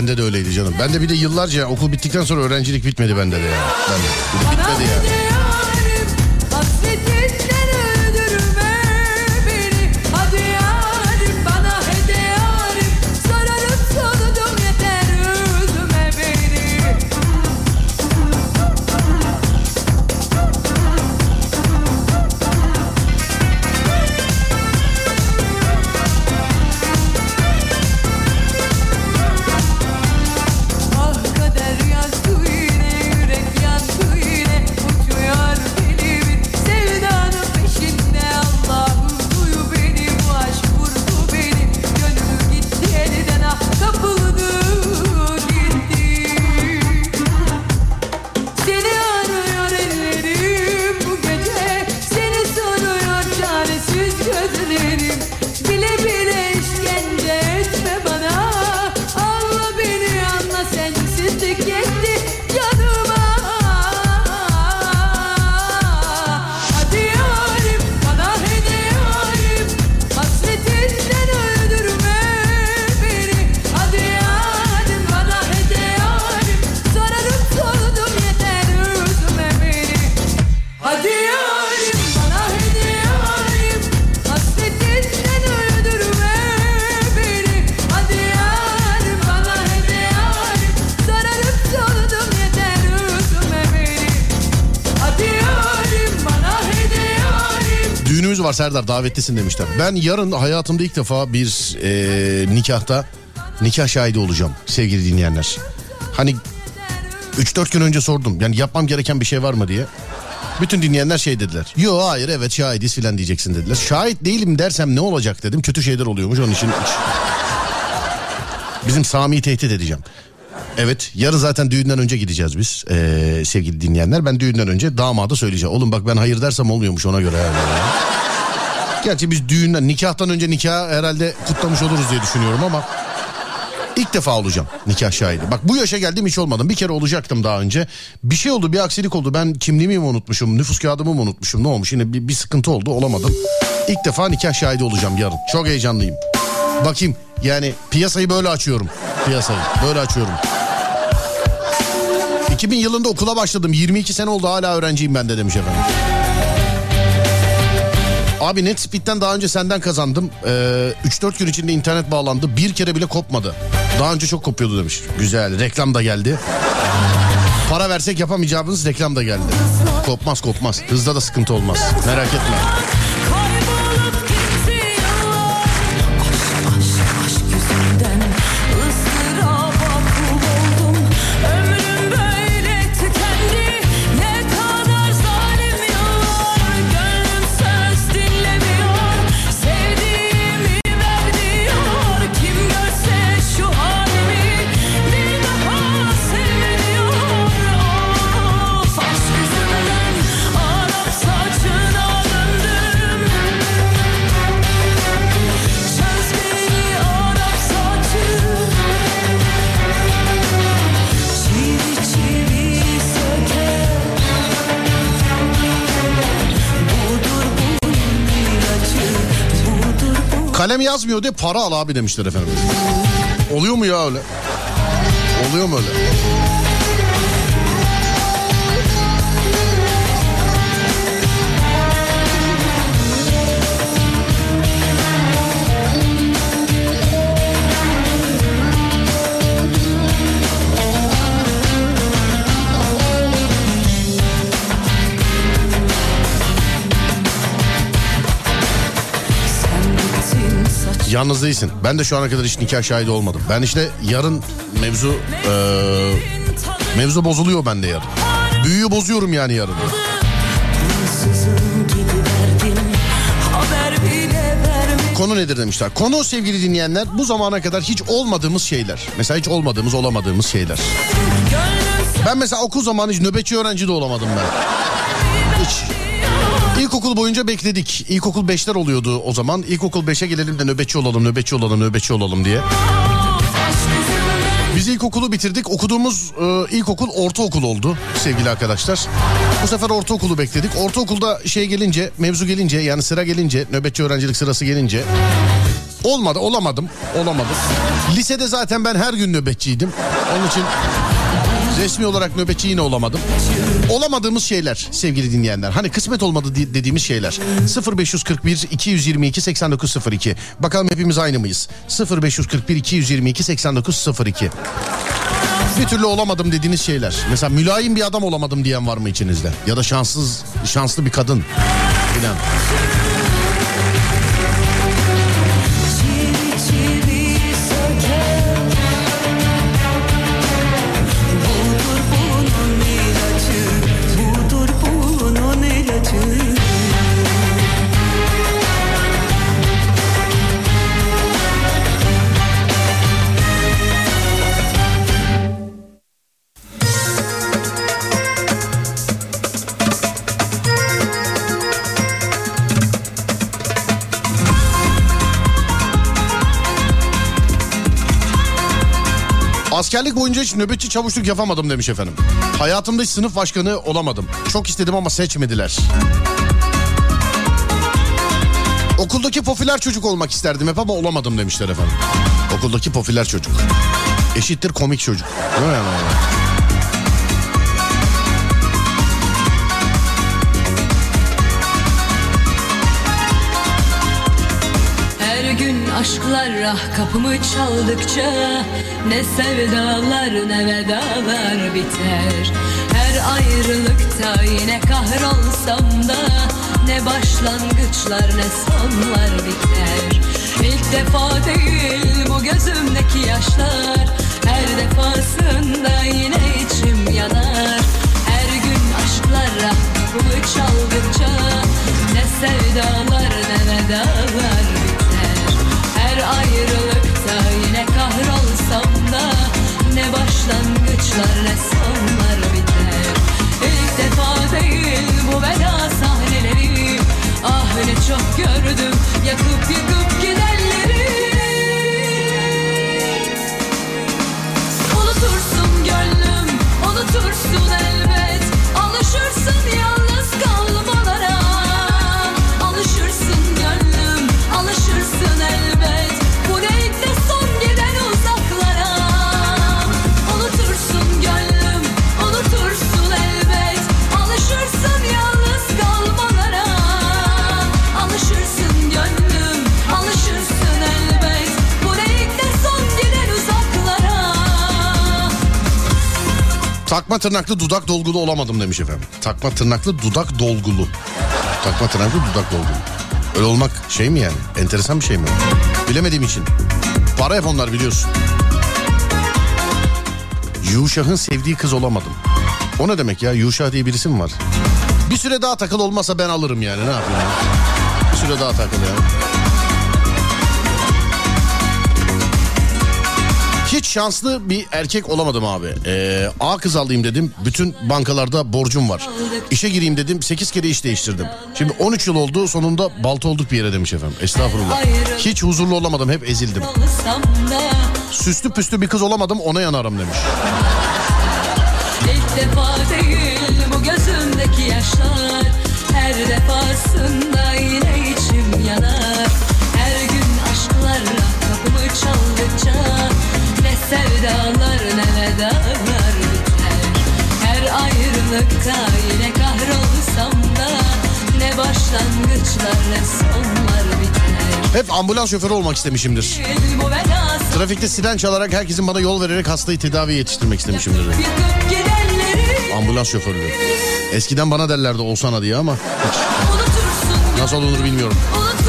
Bende de öyleydi canım. Ben de bir de yıllarca okul bittikten sonra öğrencilik bitmedi bende de ya. Ben de. Bitmedi ya. Var Serdar davetlisin demişler. Ben yarın hayatımda ilk defa bir e, nikahta nikah şahidi olacağım sevgili dinleyenler. Hani 3-4 gün önce sordum yani yapmam gereken bir şey var mı diye. Bütün dinleyenler şey dediler. Yo hayır evet şahidiz filan diyeceksin dediler. Şahit değilim dersem ne olacak dedim. Kötü şeyler oluyormuş onun için. Bizim Sami'yi tehdit edeceğim. Evet yarın zaten düğünden önce gideceğiz biz ee, sevgili dinleyenler. Ben düğünden önce damada söyleyeceğim. Oğlum bak ben hayır dersem olmuyormuş ona göre. Yani. Gerçi biz düğünden nikahtan önce nikah herhalde kutlamış oluruz diye düşünüyorum ama ilk defa olacağım nikah şahidi. Bak bu yaşa geldim hiç olmadım. Bir kere olacaktım daha önce. Bir şey oldu bir aksilik oldu. Ben kimliğimi mi unutmuşum nüfus kağıdımı mı unutmuşum ne olmuş yine bir, bir sıkıntı oldu olamadım. İlk defa nikah şahidi olacağım yarın. Çok heyecanlıyım. Bakayım yani piyasayı böyle açıyorum. Piyasayı böyle açıyorum. 2000 yılında okula başladım. 22 sene oldu hala öğrenciyim ben de demiş efendim. Abi NetSpeed'den daha önce senden kazandım. Ee, 3-4 gün içinde internet bağlandı. Bir kere bile kopmadı. Daha önce çok kopuyordu demiş. Güzel. Reklam da geldi. Para versek yapamayacağımız reklam da geldi. Kopmaz kopmaz. Hızda da sıkıntı olmaz. Merak etme. Kalem yazmıyor de para al abi demişler efendim. Oluyor mu ya öyle? Oluyor mu öyle? Yalnız değilsin. Ben de şu ana kadar hiç nikah şahidi olmadım. Ben işte yarın mevzu tadı Mevzu bozuluyor bende yarın. Büyüyü bozuyorum yani yarın. Konu nedir demişler. Konu sevgili dinleyenler bu zamana kadar hiç olmadığımız şeyler. Mesela hiç olmadığımız olamadığımız şeyler. Ben mesela okul zamanı hiç nöbetçi öğrenci de olamadım ben. İlkokul boyunca bekledik. İlkokul 5'ler oluyordu o zaman. İlkokul 5'e gelelim de nöbetçi olalım, nöbetçi olalım, nöbetçi olalım diye. Biz ilkokulu bitirdik. Okuduğumuz e, ilkokul ortaokul oldu sevgili arkadaşlar. Bu sefer ortaokulu bekledik. Ortaokulda şey gelince, mevzu gelince yani sıra gelince, nöbetçi öğrencilik sırası gelince olmadı, olamadım, olamadım. Lisede zaten ben her gün nöbetçiydim. Onun için resmi olarak nöbetçi yine olamadım. Olamadığımız şeyler sevgili dinleyenler. Hani kısmet olmadı di- dediğimiz şeyler. 0541 222 8902. Bakalım hepimiz aynı mıyız? 0541 222 8902. Bir türlü olamadım dediğiniz şeyler. Mesela mülayim bir adam olamadım diyen var mı içinizde? Ya da şanssız, şanslı bir kadın filan. Askerlik boyunca hiç nöbetçi çavuşluk yapamadım demiş efendim. Hayatımda hiç sınıf başkanı olamadım. Çok istedim ama seçmediler. Okuldaki popüler çocuk olmak isterdim hep ama olamadım demişler efendim. Okuldaki popüler çocuk. Eşittir komik çocuk. Değil mi aşklar ah kapımı çaldıkça Ne sevdalar ne vedalar biter. Her ayrılıkta yine kahrolsam da Ne başlangıçlar ne sonlar biter. İlk defa değil bu gözümdeki yaşlar Her defasında yine içim yanar. Her gün aşklar ah kapımı çaldıkça Ne sevdalar ne vedalar Her ayrılıkta yine kahrolsam da Ne başlangıçlar ne sonlar biter. İlk defa değil bu veda sahneleri. Ah ne çok gördüm yakıp yıkıp gidenleri. Unutursun gönlüm, unutursun elbet. Alışırsın yalnız Takma tırnaklı dudak dolgulu olamadım demiş efendim. Takma tırnaklı dudak dolgulu. Takma tırnaklı dudak dolgulu. Öyle olmak şey mi yani? Enteresan bir şey mi? Bilemediğim için. Para hep onlar biliyorsun. Yuşah'ın sevdiği kız olamadım. O ne demek ya? Yuşah diye birisi mi var? Bir süre daha takıl olmasa ben alırım yani. Ne yapayım? ya? Bir süre daha takıl ya. Hiç şanslı bir erkek olamadım abi. Ee, A kız alayım dedim. Bütün bankalarda borcum var. İşe gireyim dedim. 8 kere iş değiştirdim. Şimdi 13 yıl oldu. Sonunda balta olduk bir yere demiş efendim. Estağfurullah. Hiç huzurlu olamadım. Hep ezildim. Süslü püslü bir kız olamadım. Ona yanarım demiş. Ayrılıkta yine kahrolsam da Ne başlangıçlar ne sonlar biter Hep ambulans şoförü olmak istemişimdir. Trafikte siren çalarak herkesin bana yol vererek hastayı tedaviye yetiştirmek istemişimdir. Ambulans şoförlüğü. Eskiden bana derlerdi olsana diye ama hiç nasıl olunur bilmiyorum. Unutursun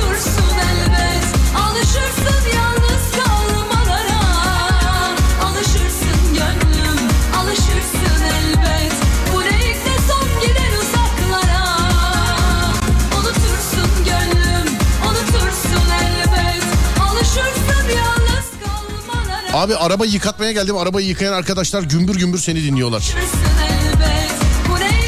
Abi araba yıkatmaya geldim. Arabayı yıkayan arkadaşlar gümbür gümbür seni dinliyorlar.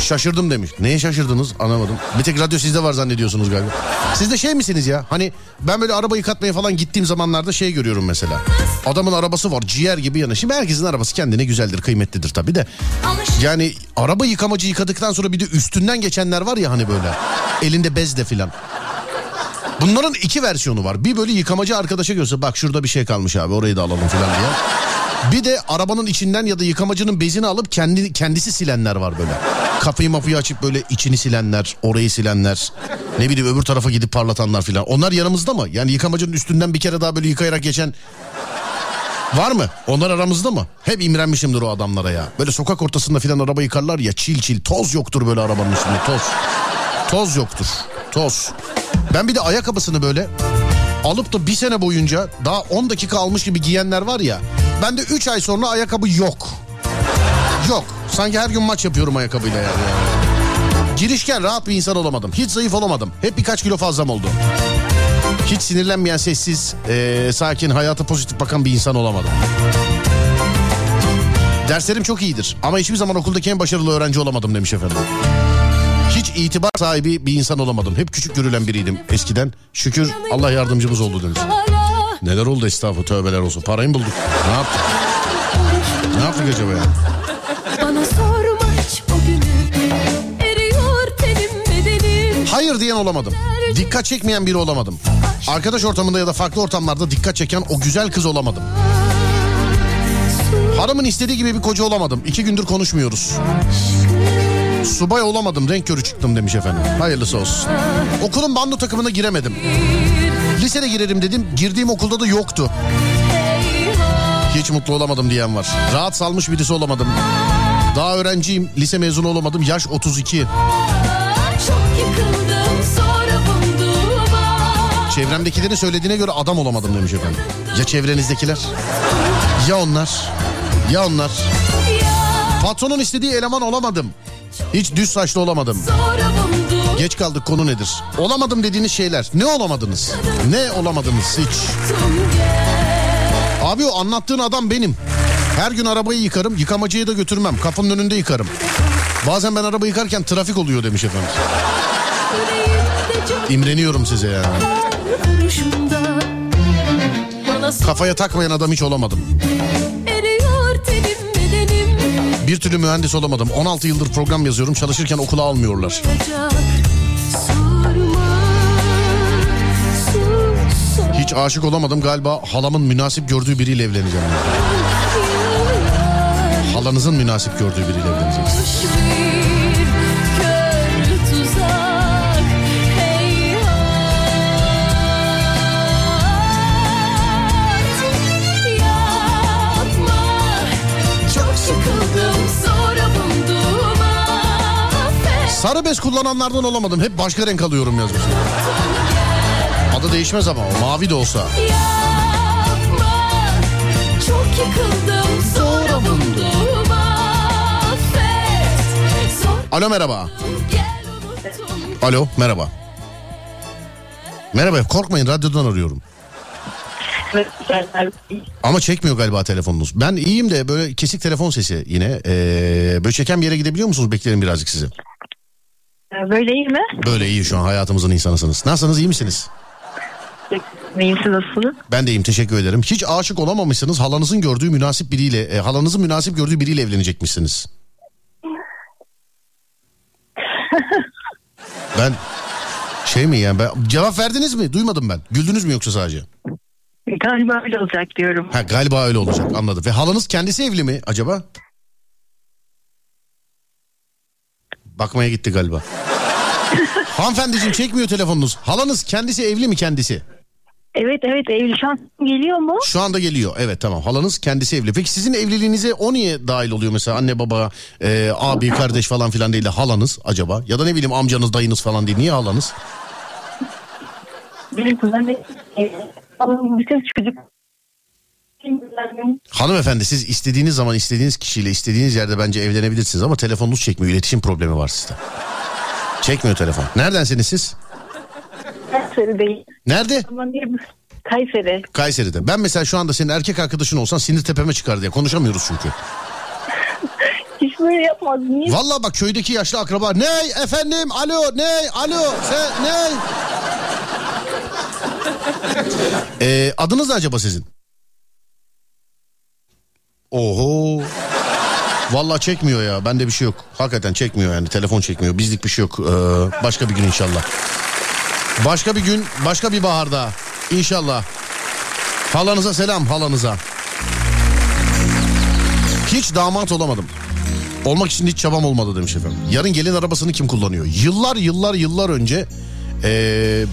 Şaşırdım demiş. Neye şaşırdınız anlamadım. Bir tek radyo sizde var zannediyorsunuz galiba. Siz de şey misiniz ya? Hani ben böyle araba yıkatmaya falan gittiğim zamanlarda şey görüyorum mesela. Adamın arabası var ciğer gibi yanı. Şimdi herkesin arabası kendine güzeldir kıymetlidir tabii de. Yani araba yıkamacı yıkadıktan sonra bir de üstünden geçenler var ya hani böyle. Elinde bezle filan. Bunların iki versiyonu var. Bir böyle yıkamacı arkadaşa görse bak şurada bir şey kalmış abi orayı da alalım filan diye. Bir de arabanın içinden ya da yıkamacının bezini alıp kendi kendisi silenler var böyle. Kapıyı mapıyı açıp böyle içini silenler, orayı silenler. Ne bileyim öbür tarafa gidip parlatanlar filan. Onlar yanımızda mı? Yani yıkamacının üstünden bir kere daha böyle yıkayarak geçen Var mı? Onlar aramızda mı? Hep imrenmişimdir o adamlara ya. Böyle sokak ortasında filan araba yıkarlar ya çil çil. Toz yoktur böyle arabanın üstünde toz. Toz yoktur. Toz. Ben bir de ayakkabısını böyle alıp da bir sene boyunca daha 10 dakika almış gibi giyenler var ya. Ben de 3 ay sonra ayakkabı yok. Yok. Sanki her gün maç yapıyorum ayakkabıyla yani. Girişken rahat bir insan olamadım. Hiç zayıf olamadım. Hep birkaç kilo fazlam oldu. Hiç sinirlenmeyen, sessiz, eee, sakin, hayata pozitif bakan bir insan olamadım. Derslerim çok iyidir ama hiçbir zaman okuldaki en başarılı öğrenci olamadım demiş efendim. Hiç itibar sahibi bir insan olamadım. Hep küçük görülen biriydim eskiden. Şükür Allah yardımcımız oldu demiş. Neler oldu estağfurullah tövbeler olsun. Parayı mı bulduk? Ne yaptık? Ne yaptık acaba ya? Bana sorma hiç o günü Eriyor tenim bedenim Hayır diyen olamadım. Dikkat çekmeyen biri olamadım. Arkadaş ortamında ya da farklı ortamlarda dikkat çeken o güzel kız olamadım. Hanımın istediği gibi bir koca olamadım. İki gündür konuşmuyoruz. Subay olamadım renk körü çıktım demiş efendim. Hayırlısı olsun. Okulun bando takımına giremedim. Lisede girerim dedim girdiğim okulda da yoktu. Hiç mutlu olamadım diyen var. Rahat salmış birisi olamadım. Daha öğrenciyim lise mezunu olamadım yaş 32. Çok yıkıldım sonra bulduğuma Çevremdekilerin söylediğine göre adam olamadım demiş efendim. Ya çevrenizdekiler? Ya onlar? Ya onlar? Patronun istediği eleman olamadım. Hiç düz saçlı olamadım. Geç kaldık konu nedir? Olamadım dediğiniz şeyler. Ne olamadınız? Ne olamadınız hiç? Abi o anlattığın adam benim. Her gün arabayı yıkarım, yıkamacıya da götürmem. Kapının önünde yıkarım. Bazen ben araba yıkarken trafik oluyor demiş efendim. İmreniyorum size ya. Kafaya takmayan adam hiç olamadım. Bir türlü mühendis olamadım. 16 yıldır program yazıyorum. Çalışırken okula almıyorlar. Hiç aşık olamadım. Galiba halamın münasip gördüğü biriyle evleneceğim. Halanızın münasip gördüğü biriyle evleneceksiniz. Bez kullananlardan olamadım. Hep başka renk alıyorum yazmış. Adı değişmez ama o mavi de olsa. Yapma çok yıkıldım sonra buldum affet Zor Alo merhaba. Alo merhaba. Merhaba korkmayın radyodan arıyorum. Ama çekmiyor galiba telefonunuz. Ben iyiyim de böyle kesik telefon sesi yine. Ee, böyle çeken bir yere gidebiliyor musunuz? Beklerim birazcık sizi. Böyle iyi mi? Böyle iyi şu an hayatımızın insanısınız. Nasılsınız iyi misiniz? Nasılsınız? Ben de iyiyim teşekkür ederim. Hiç aşık olamamışsınız. Halanızın gördüğü münasip biriyle, e, halanızın münasip gördüğü biriyle evlenecekmişsiniz. ben şey mi yani ben, cevap verdiniz mi? Duymadım ben. Güldünüz mü yoksa sadece? Galiba öyle olacak diyorum. Ha galiba öyle olacak anladım. Ve halanız kendisi evli mi acaba? Bakmaya gitti galiba. Hanımefendiciğim çekmiyor telefonunuz. Halanız kendisi evli mi kendisi? Evet evet evli şu an geliyor mu? Şu anda geliyor. Evet tamam. Halanız kendisi evli. Peki sizin evliliğinize o niye dahil oluyor mesela? Anne baba, e, abi, kardeş falan filan değil de halanız acaba? Ya da ne bileyim amcanız, dayınız falan değil. Niye halanız? Benim kuzenim Ama bütün çocuk Hanımefendi siz istediğiniz zaman istediğiniz kişiyle istediğiniz yerde bence evlenebilirsiniz ama telefonunuz çekmiyor. İletişim problemi var sizde. Çekmiyor telefon. Neredensiniz siz? Kayseri'deyim. Nerede? Ama niye Kayseri. Kayseri'de. Ben mesela şu anda senin erkek arkadaşın olsan sinir tepeme çıkar diye konuşamıyoruz çünkü. Hiç böyle yapmaz. Niye? Vallahi bak köydeki yaşlı akraba ney efendim alo ney alo sen ney? Ee, adınız ne acaba sizin? Oho. Vallahi çekmiyor ya. Bende bir şey yok. Hakikaten çekmiyor yani. Telefon çekmiyor. Bizlik bir şey yok. Ee, başka bir gün inşallah. Başka bir gün, başka bir baharda. İnşallah. Halanıza selam halanıza. Hiç damat olamadım. Olmak için hiç çabam olmadı demiş efendim. Yarın gelin arabasını kim kullanıyor? Yıllar yıllar yıllar önce ee,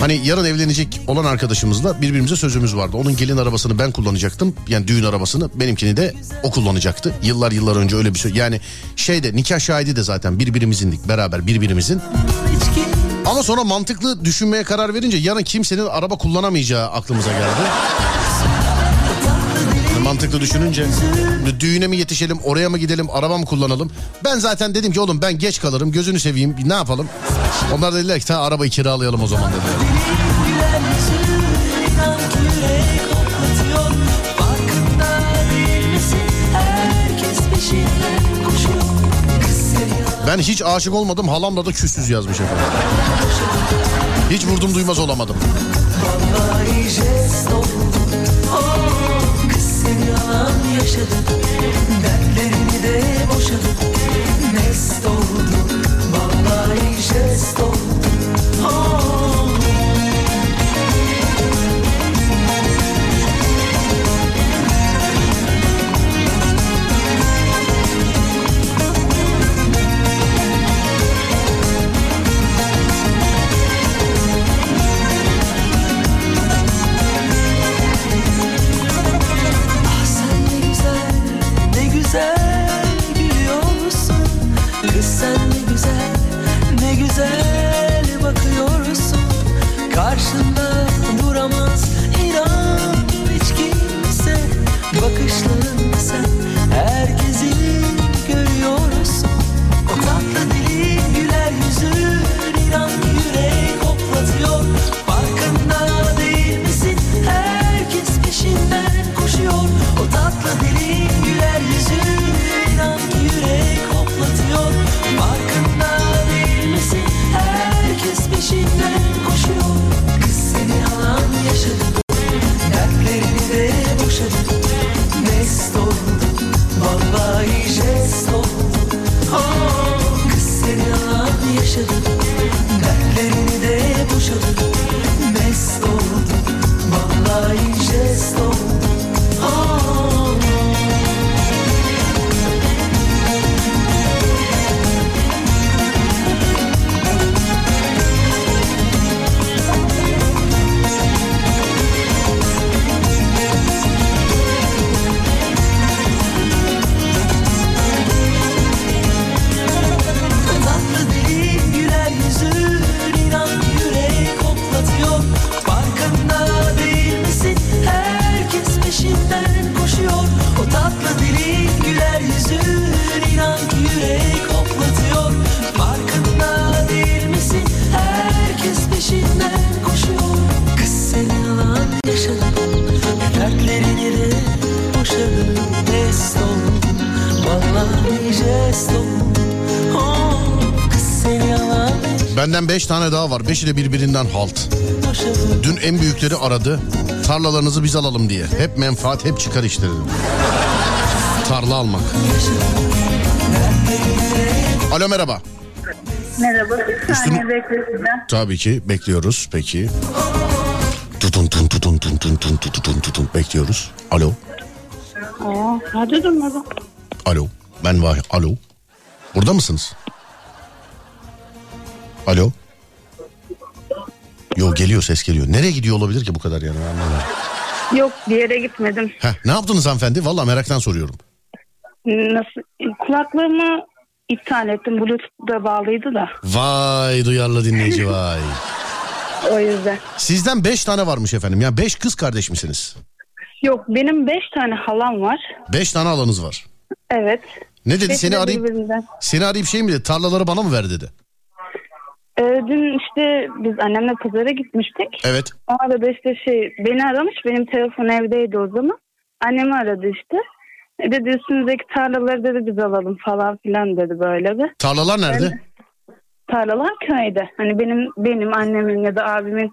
hani yarın evlenecek olan arkadaşımızla birbirimize sözümüz vardı. Onun gelin arabasını ben kullanacaktım. Yani düğün arabasını benimkini de o kullanacaktı. Yıllar yıllar önce öyle bir şey. Yani şeyde nikah şahidi de zaten birbirimizindik beraber birbirimizin. Ama sonra mantıklı düşünmeye karar verince yarın kimsenin araba kullanamayacağı aklımıza geldi. Mantıklı düşününce düğüne mi yetişelim oraya mı gidelim araba mı kullanalım? Ben zaten dedim ki oğlum ben geç kalırım gözünü seveyim ne yapalım? Onlar dediler ki ta arabayı kiralayalım o zaman dediler. Ben hiç aşık olmadım halamla da küssüz yazmış efendim. Hiç vurdum duymaz olamadım. vallahi jest oldu seni yalan yaşadı Dertlerini de boşadı Mest oldu Vallahi jest oldu Karşında duramaz inan hiç kimse Bakışlarında sen herkesi Benden beş tane daha var. Beşi de birbirinden halt. Dün en büyükleri aradı. Tarlalarınızı biz alalım diye. Hep menfaat hep çıkar işte dedim. Tarla almak. Alo merhaba. Merhaba. Beklesinler. Tabii ki bekliyoruz peki. Tutun tun tutun tun tun tun tun tutun tutun bekliyoruz. Alo. Aa, hadi durmadan. Alo. Ben Vahit. Alo. Burada mısınız? Alo. Yo geliyor ses geliyor. Nereye gidiyor olabilir ki bu kadar yani anlamadım. Yok bir yere gitmedim. Heh, ne yaptınız hanımefendi? Valla meraktan soruyorum. Nasıl? Kulaklığımı iptal ettim. Bluetooth'da bağlıydı da. Vay duyarlı dinleyici vay. O yüzden. Sizden beş tane varmış efendim. Ya beş kız kardeş misiniz? Yok benim beş tane halam var. Beş tane alanız var. Evet. Ne dedi Beşi seni de arayıp birbirinden. seni arayıp şey mi dedi tarlaları bana mı ver dedi. Ee, dün işte biz annemle pazara gitmiştik. Evet. O arada işte şey beni aramış. Benim telefon evdeydi o zaman. Annemi aradı işte. E dedi üstünüzdeki tarlaları dedi biz alalım falan filan dedi böyle bir. Tarlalar nerede? Tarlalar köyde. Hani benim benim annemin ya da abimin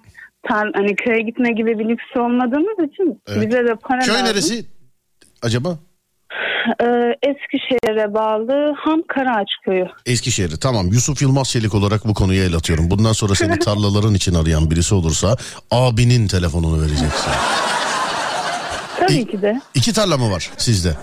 tar hani köye gitme gibi bir lüks olmadığımız için Evet. bize de para Köy lazım. neresi acaba? Ee, Eskişehir'e bağlı Ham Karaağaç köyü. Eskişehir'i. Tamam Yusuf Yılmaz Çelik olarak bu konuyu el atıyorum. Bundan sonra seni tarlaların için arayan birisi olursa abinin telefonunu vereceksin. Tabii İyi. ki de. İki tarla mı var sizde?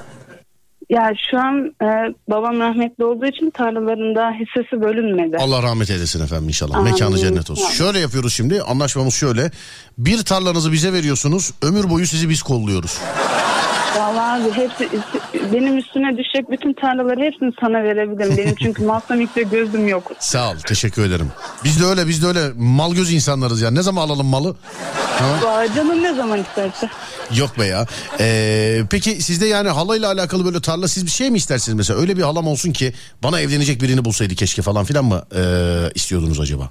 Ya şu an e, babam rahmetli olduğu için tarlalarında hissesi bölünmedi. Allah rahmet eylesin efendim inşallah. Amin. Mekanı cennet olsun. Amin. Şöyle yapıyoruz şimdi. Anlaşmamız şöyle. Bir tarlanızı bize veriyorsunuz. Ömür boyu sizi biz kolluyoruz. Vallahi hepsi benim üstüne düşecek bütün tarlaları hepsini sana verebilirim. Benim çünkü maslamikte gözüm yok. Sağ ol. Teşekkür ederim. Biz de öyle biz de öyle mal göz insanlarız ya. Ne zaman alalım malı? Ha? Canım ne zaman isterse. Yok be ya. Ee, peki sizde yani halayla alakalı böyle tarla siz bir şey mi istersiniz mesela? Öyle bir halam olsun ki bana evlenecek birini bulsaydı keşke falan filan mı ee, istiyordunuz acaba?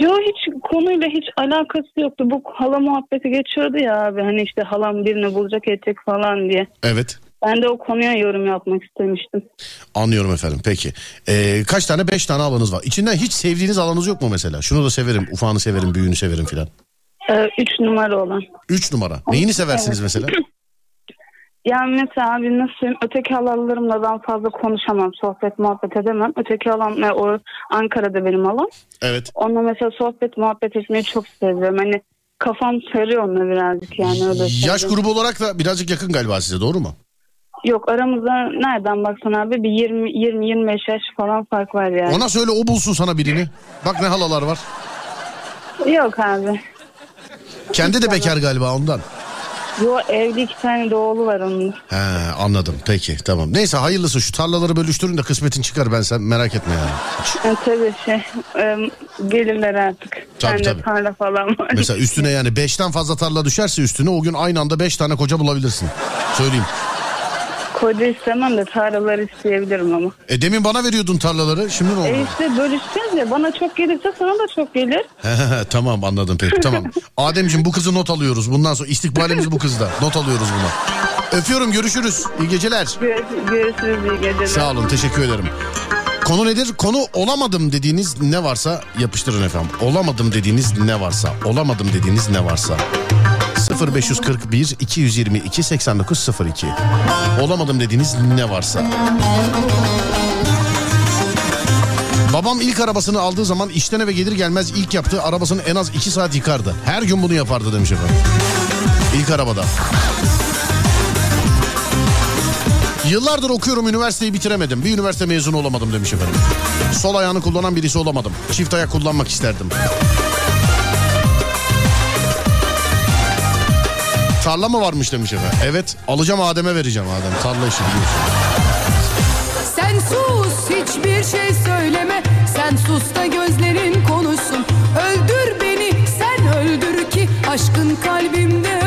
Yo hiç konuyla hiç alakası yoktu. Bu hala muhabbeti geçiyordu ya abi. Hani işte halam birini bulacak edecek falan diye. Evet. Ben de o konuya yorum yapmak istemiştim. Anlıyorum efendim peki. Ee, kaç tane? Beş tane alanınız var. İçinden hiç sevdiğiniz alanınız yok mu mesela? Şunu da severim, ufağını severim, büyüğünü severim filan. Ee, üç numara olan. Üç numara. Neyini seversiniz Evet. mesela? Yani mesela abi nasıl söyleyeyim, öteki halallarımla ben fazla konuşamam. Sohbet muhabbet edemem. Öteki halam e, o Ankara'da benim halam. Evet. Onunla mesela sohbet muhabbet etmeyi çok seviyorum. Hani kafam sarıyor onunla birazcık yani öyle Yaş söyleyeyim. grubu olarak da birazcık yakın galiba size doğru mu? Yok aramızda nereden baksan abi bir 20 20 25 yaş falan fark var yani. Ona söyle o bulsun sana birini. Bak ne halalar var. Yok abi. Kendi de bekar galiba ondan. Yo evli iki tane de oğlu var onun. He anladım peki tamam. Neyse hayırlısı şu tarlaları bölüştürün de kısmetin çıkar ben sen merak etme yani. Yani tabii şey e, gelirler artık. Tabii, Bende tabii. tarla falan var. Mesela üstüne yani beşten fazla tarla düşerse üstüne o gün aynı anda beş tane koca bulabilirsin. Söyleyeyim. Koca istemem de tarlaları isteyebilirim ama. E demin bana veriyordun tarlaları şimdi ne oldu? E işte bölüşeceğiz ya bana çok gelirse sana da çok gelir. tamam anladım peki tamam. Ademciğim bu kızı not alıyoruz. Bundan sonra istikbalimiz bu kızda. Not alıyoruz buna. Öpüyorum görüşürüz. İyi geceler. Gör- Görüşürüz iyi geceler. Sağ olun teşekkür ederim. Konu nedir? Konu olamadım dediğiniz ne varsa yapıştırın efendim. Olamadım dediğiniz ne varsa. Olamadım dediğiniz ne varsa. 0541 222 8902 Olamadım dediğiniz ne varsa. Babam ilk arabasını aldığı zaman işten eve gelir gelmez ilk yaptığı arabasını en az 2 saat yıkardı. Her gün bunu yapardı demiş efendim. İlk arabada. Yıllardır okuyorum üniversiteyi bitiremedim. Bir üniversite mezunu olamadım demiş efendim. Sol ayağını kullanan birisi olamadım. Çift ayak kullanmak isterdim. Tarla mı varmış demiş efendim. Evet alacağım Adem'e vereceğim Adem. Tarla işi biliyorsun. Sen sus hiçbir şey söyleme Sen sus da gözlerin konuşsun Öldür beni sen öldür ki Aşkın kalbimde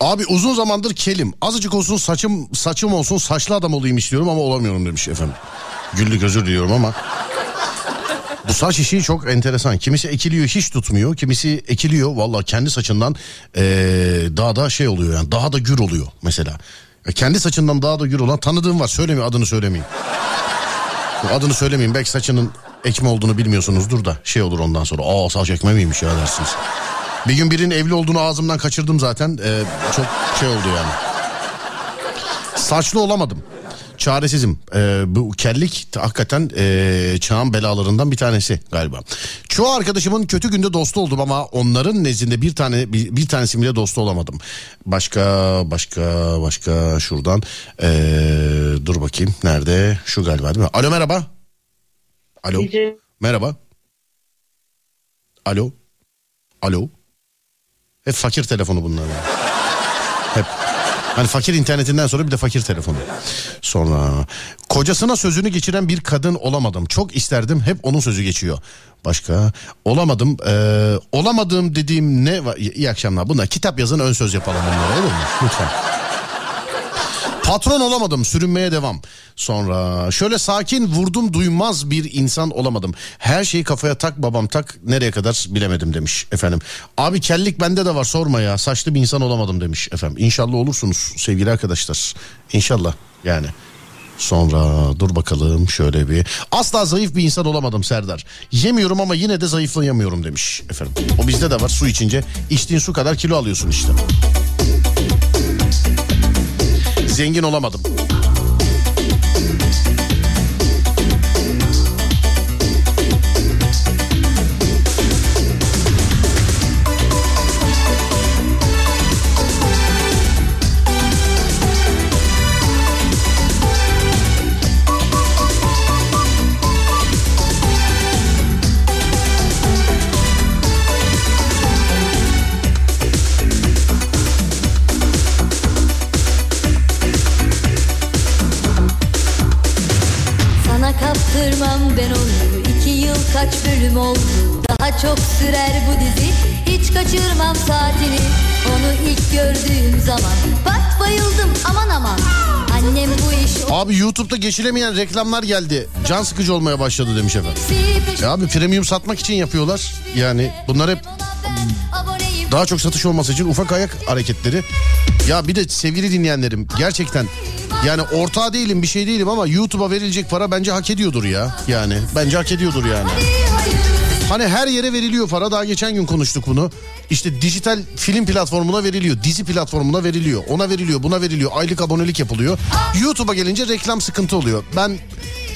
Abi uzun zamandır kelim. Azıcık olsun saçım saçım olsun saçlı adam olayım istiyorum ama olamıyorum demiş efendim. Güllük özür diliyorum ama. Bu saç işi çok enteresan. Kimisi ekiliyor hiç tutmuyor. Kimisi ekiliyor valla kendi saçından ee, daha da şey oluyor yani daha da gür oluyor mesela. E, Kendi saçından daha da gür olan tanıdığım var. Söylemeyeyim adını söylemeyeyim. Adını söylemeyeyim belki saçının ekme olduğunu bilmiyorsunuzdur da şey olur ondan sonra. Aa saç ekme miymiş ya dersiniz. Bir gün birinin evli olduğunu ağzımdan kaçırdım zaten. Ee, çok şey oldu yani. Saçlı olamadım. Çaresizim. Ee, bu kellik hakikaten ee, çağın belalarından bir tanesi galiba. Çoğu arkadaşımın kötü günde dostu oldum ama onların nezdinde bir tane bir, bir tanesi bile dostu olamadım. Başka başka başka şuradan ee, dur bakayım nerede şu galiba değil mi? Alo merhaba. Alo. Merhaba. Alo. Alo. Hep fakir telefonu bunlar. ya. Hep. Hani fakir internetinden sonra bir de fakir telefonu. Sonra kocasına sözünü geçiren bir kadın olamadım. Çok isterdim hep onun sözü geçiyor. Başka olamadım. Ee, olamadığım dediğim ne iyi akşamlar. Bunlar kitap yazın ön söz yapalım bunlara olur mu? Lütfen. Patron olamadım sürünmeye devam. Sonra şöyle sakin vurdum duymaz bir insan olamadım. Her şeyi kafaya tak babam tak nereye kadar bilemedim demiş efendim. Abi kellik bende de var sorma ya saçlı bir insan olamadım demiş efendim. İnşallah olursunuz sevgili arkadaşlar. İnşallah yani. Sonra dur bakalım şöyle bir. Asla zayıf bir insan olamadım Serdar. Yemiyorum ama yine de zayıflayamıyorum demiş efendim. O bizde de var su içince içtiğin su kadar kilo alıyorsun işte. Zengin olamadım. Çok sürer bu dizi Hiç kaçırmam saatini Onu ilk gördüğüm zaman Bak bayıldım aman aman Annem bu iş Abi YouTube'da geçilemeyen reklamlar geldi. Can sıkıcı olmaya başladı demiş efendim. Ya abi premium satmak için yapıyorlar. Yani bunlar hep daha çok satış olması için ufak ayak hareketleri. Ya bir de sevgili dinleyenlerim gerçekten yani ortağı değilim bir şey değilim ama YouTube'a verilecek para bence hak ediyordur ya. Yani bence hak ediyordur yani. Hani her yere veriliyor para daha geçen gün konuştuk bunu. İşte dijital film platformuna veriliyor, dizi platformuna veriliyor, ona veriliyor, buna veriliyor, aylık abonelik yapılıyor. YouTube'a gelince reklam sıkıntı oluyor. Ben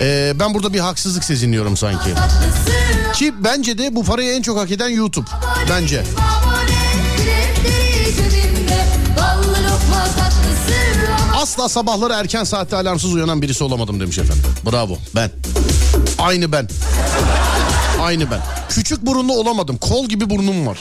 e, ben burada bir haksızlık sezinliyorum sanki. Ki bence de bu parayı en çok hak eden YouTube. Bence. Asla sabahları erken saatte alarmsız uyanan birisi olamadım demiş efendim. Bravo ben. Aynı ben. Aynı ben. Küçük burunlu olamadım. Kol gibi burnum var.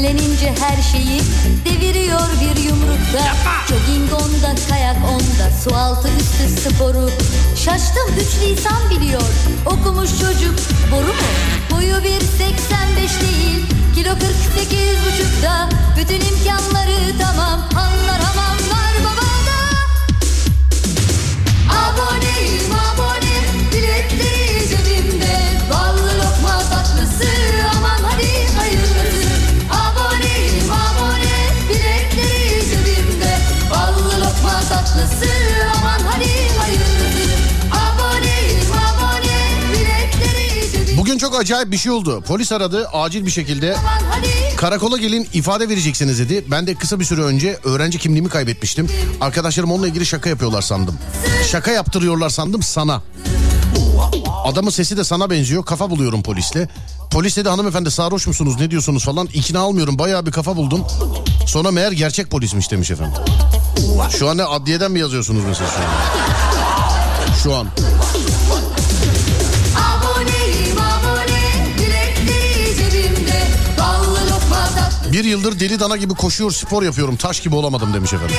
Sinirlenince her şeyi Deviriyor bir yumrukta Jogging onda kayak onda Su altı üstü sporu. Şaştım üç lisan biliyor. Okumuş çocuk boru mu? Boyu 1.85 değil. Kilo 48 buçukta. Bütün imkanları tamam. Anlar hamam var babada. Aboneyim abone Biletleri çok acayip bir şey oldu. Polis aradı acil bir şekilde. Karakola gelin ifade vereceksiniz dedi. Ben de kısa bir süre önce öğrenci kimliğimi kaybetmiştim. Arkadaşlarım onunla ilgili şaka yapıyorlar sandım. Şaka yaptırıyorlar sandım sana. Adamın sesi de sana benziyor. Kafa buluyorum polisle. Polis dedi hanımefendi sarhoş musunuz ne diyorsunuz falan. İkna almıyorum bayağı bir kafa buldum. Sonra meğer gerçek polismiş demiş efendim. Şu an ne adliyeden mi yazıyorsunuz mesela şu an? Şu an. Bir yıldır deli dana gibi koşuyor spor yapıyorum taş gibi olamadım demiş efendim.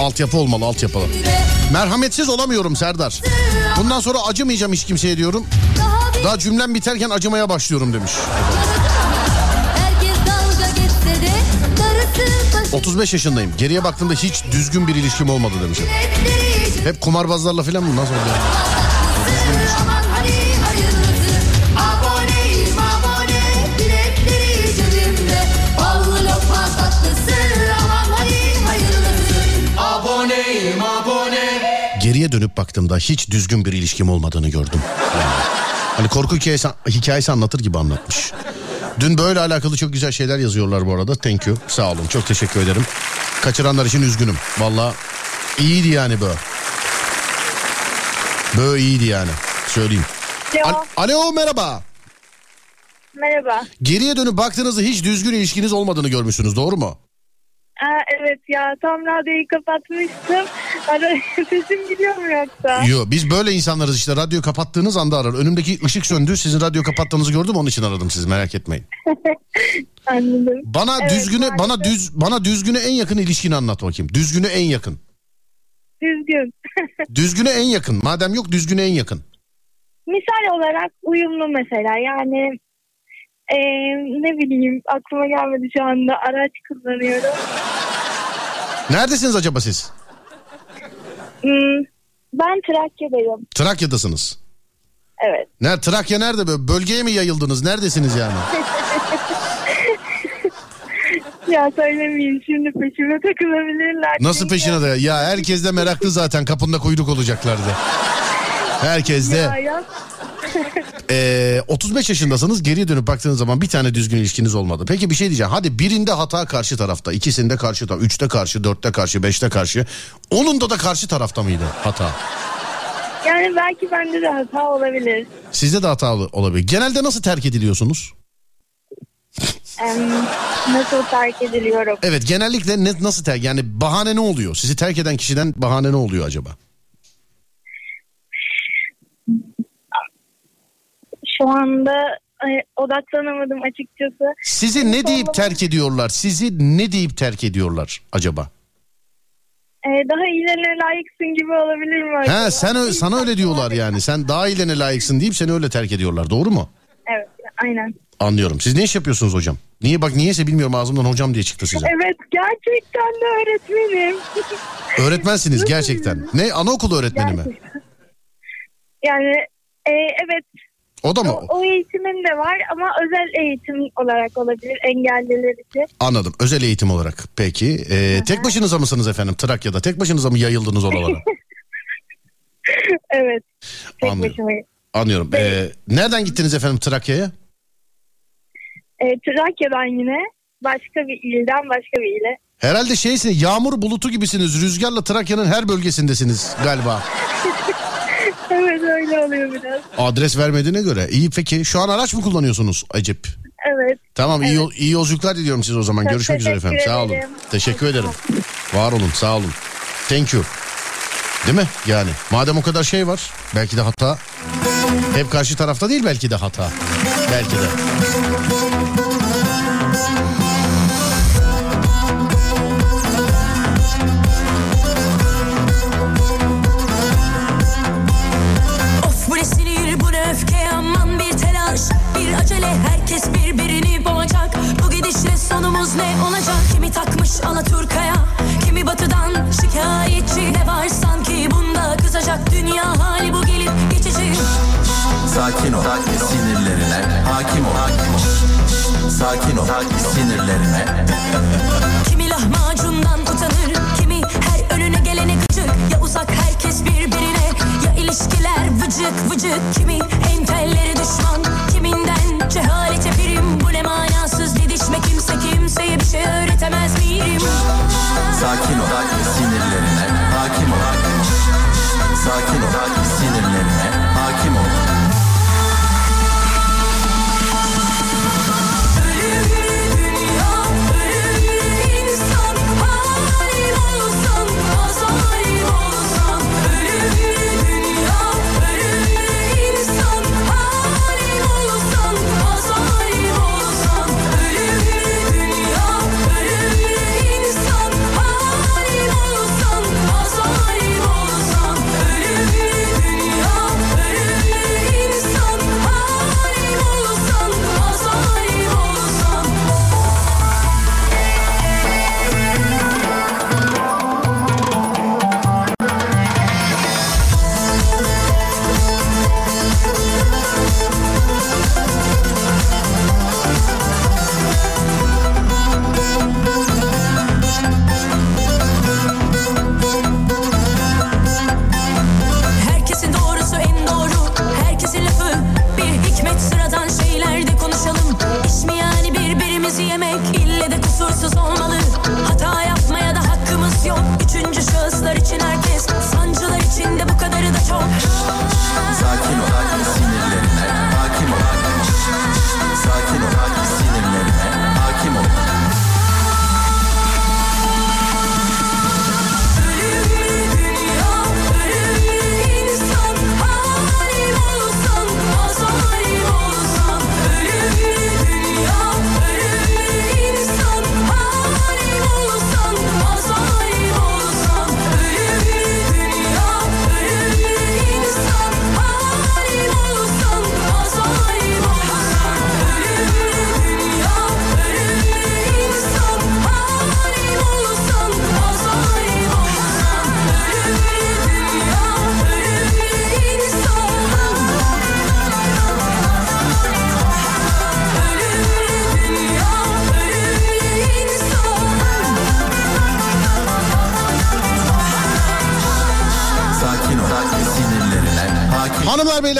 Altyapı olmalı altyapı. Merhametsiz olamıyorum Serdar. Bundan sonra acımayacağım hiç kimseye diyorum. Daha cümlem biterken acımaya başlıyorum demiş. Herkes dalga geçse de Darısı başı 35 yaşındayım. Geriye baktığımda hiç düzgün bir ilişkim olmadı demiş. Biletleri cebimde Hep kumarbazlarla falan mı? Nasıl oluyor? Geriye dönüp baktığımda hiç düzgün bir ilişkim olmadığını gördüm. Yani. Hani korku hikayesi, hikayesi anlatır gibi anlatmış. Dün böyle alakalı çok güzel şeyler yazıyorlar bu arada. Thank you. Sağ olun. Çok teşekkür ederim. Kaçıranlar için üzgünüm. Valla iyiydi yani bu. Böyle iyiydi yani. Söyleyeyim. Alo, Al- Alo merhaba. merhaba. Geriye dönüp baktığınızda hiç düzgün ilişkiniz olmadığını görmüşsünüz doğru mu? Aa, evet ya tam radyoyu kapatmıştım. Ara, sesim gidiyor mu yoksa? Yo biz böyle insanlarız işte radyoyu kapattığınız anda arar. Önümdeki ışık söndü sizin radyo kapattığınızı gördüm onun için aradım sizi merak etmeyin. Anladım. Bana Evet, düzgüne bana düz bana düzgüne en yakın ilişkini anlat bakayım. Düzgüne en yakın. Düzgün. Düzgüne en yakın. Madem yok düzgüne en yakın. Misal olarak uyumlu mesela yani eee, ne bileyim aklıma gelmedi şu anda araç kullanıyorum. Neredesiniz acaba siz? Hmm, ben Trakya'dayım. Trakya'dasınız. Evet. Nerede Trakya nerede böyle? Bölgeye mi yayıldınız? Neredesiniz yani? Ya söylemeyeyim şimdi peşime takılabilirler. Nasıl peşine de? Ya herkes de meraklı zaten. Kapında kuyruk olacaklardı. Herkes Ya, de. ya. Ee, 35 yaşındasınız. Geriye dönüp baktığınız zaman bir tane düzgün ilişkiniz olmadı. Peki bir şey diyeceğim. Hadi birinde hata karşı tarafta. ikisinde karşı tarafta. Üçte karşı, dörtte karşı, beşte karşı. Onunda da karşı tarafta mıydı hata? Yani belki bende de hata olabilir. Sizde de hata ol- olabilir. Genelde nasıl terk ediliyorsunuz? Nasıl terk ediliyorum? Evet genellikle ne, nasıl terk yani bahane ne oluyor? Sizi terk eden kişiden bahane ne oluyor acaba? Şu anda e, odaklanamadım açıkçası. Sizi ne deyip terk ediyorlar? Sizi ne deyip terk ediyorlar acaba? E, daha iyilerine layıksın gibi olabilir mi acaba? Ha sen sana öyle diyorlar yani. Sen daha iyilerine layıksın deyip seni öyle terk ediyorlar. Doğru mu? Evet aynen. Anlıyorum. Siz ne iş yapıyorsunuz hocam? Niye bak niyeyse bilmiyorum ağzımdan hocam diye çıktı size. Evet gerçekten de öğretmenim. Öğretmensiniz gerçekten. Ne anaokulu öğretmeni mi? Gerçekten. Yani e, evet O da mı? o, o eğitimin de var ama özel eğitim olarak olabilir engelliler için. Anladım. Özel eğitim olarak. Peki. Ee, tek başınıza mısınız efendim Trakya'da? Tek başınıza mı yayıldınız oralara? Evet. Tek Anlıyorum. başımayım. Anlıyorum. Ee, nereden gittiniz efendim Trakya'ya? E, Trakya'dan yine başka bir ilden başka bir ile. Herhalde şeysiniz yağmur bulutu gibisiniz. Rüzgarla Trakya'nın her bölgesindesiniz galiba. Evet öyle oluyor biraz. Adres vermediğine göre. İyi peki. Şu an araç mı kullanıyorsunuz Acep? Evet. Tamam iyi, yol- iyi yolculuklar diliyorum size o zaman. Çok Görüşmek üzere teşekkür efendim. Sağ olun. ederim. Teşekkür ederim. Var olun sağ olun. Thank you. Değil mi? Yani madem o kadar şey var belki de hatta Hep karşı tarafta değil belki de hata. Belki de. Alaturka'ya Kimi batıdan şikayetçi Ne var sanki bunda kızacak Dünya hali bu gelip geçici Sakin ol, sinirlerine hakim ol. Sakin ol, sinirlerine. Kimi lahmacundan utanır Kimi her önüne gelene gıcık Ya uzak herkes birbirine Ya ilişkiler vıcık vıcık Kimi entelleri düşman Sakin ol,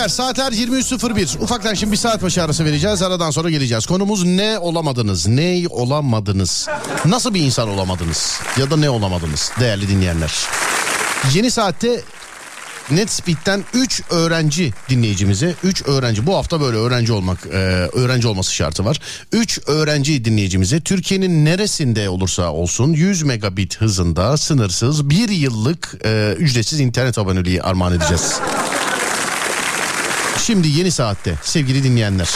Beyler saatler 23.01. Ufaktan şimdi bir saat başı arası vereceğiz. Aradan sonra geleceğiz. Konumuz ne olamadınız? Ne olamadınız? Nasıl bir insan olamadınız? Ya da ne olamadınız değerli dinleyenler? Yeni saatte NetSpeed'den 3 öğrenci dinleyicimize 3 öğrenci bu hafta böyle öğrenci olmak e, öğrenci olması şartı var. 3 öğrenci dinleyicimize Türkiye'nin neresinde olursa olsun 100 megabit hızında sınırsız bir yıllık e, ücretsiz internet aboneliği armağan edeceğiz. Şimdi yeni saatte sevgili dinleyenler.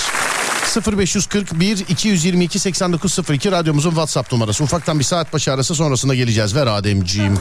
0541 222 8902 radyomuzun WhatsApp numarası. Ufaktan bir saat başı arası sonrasında geleceğiz. Ver Ademciğim.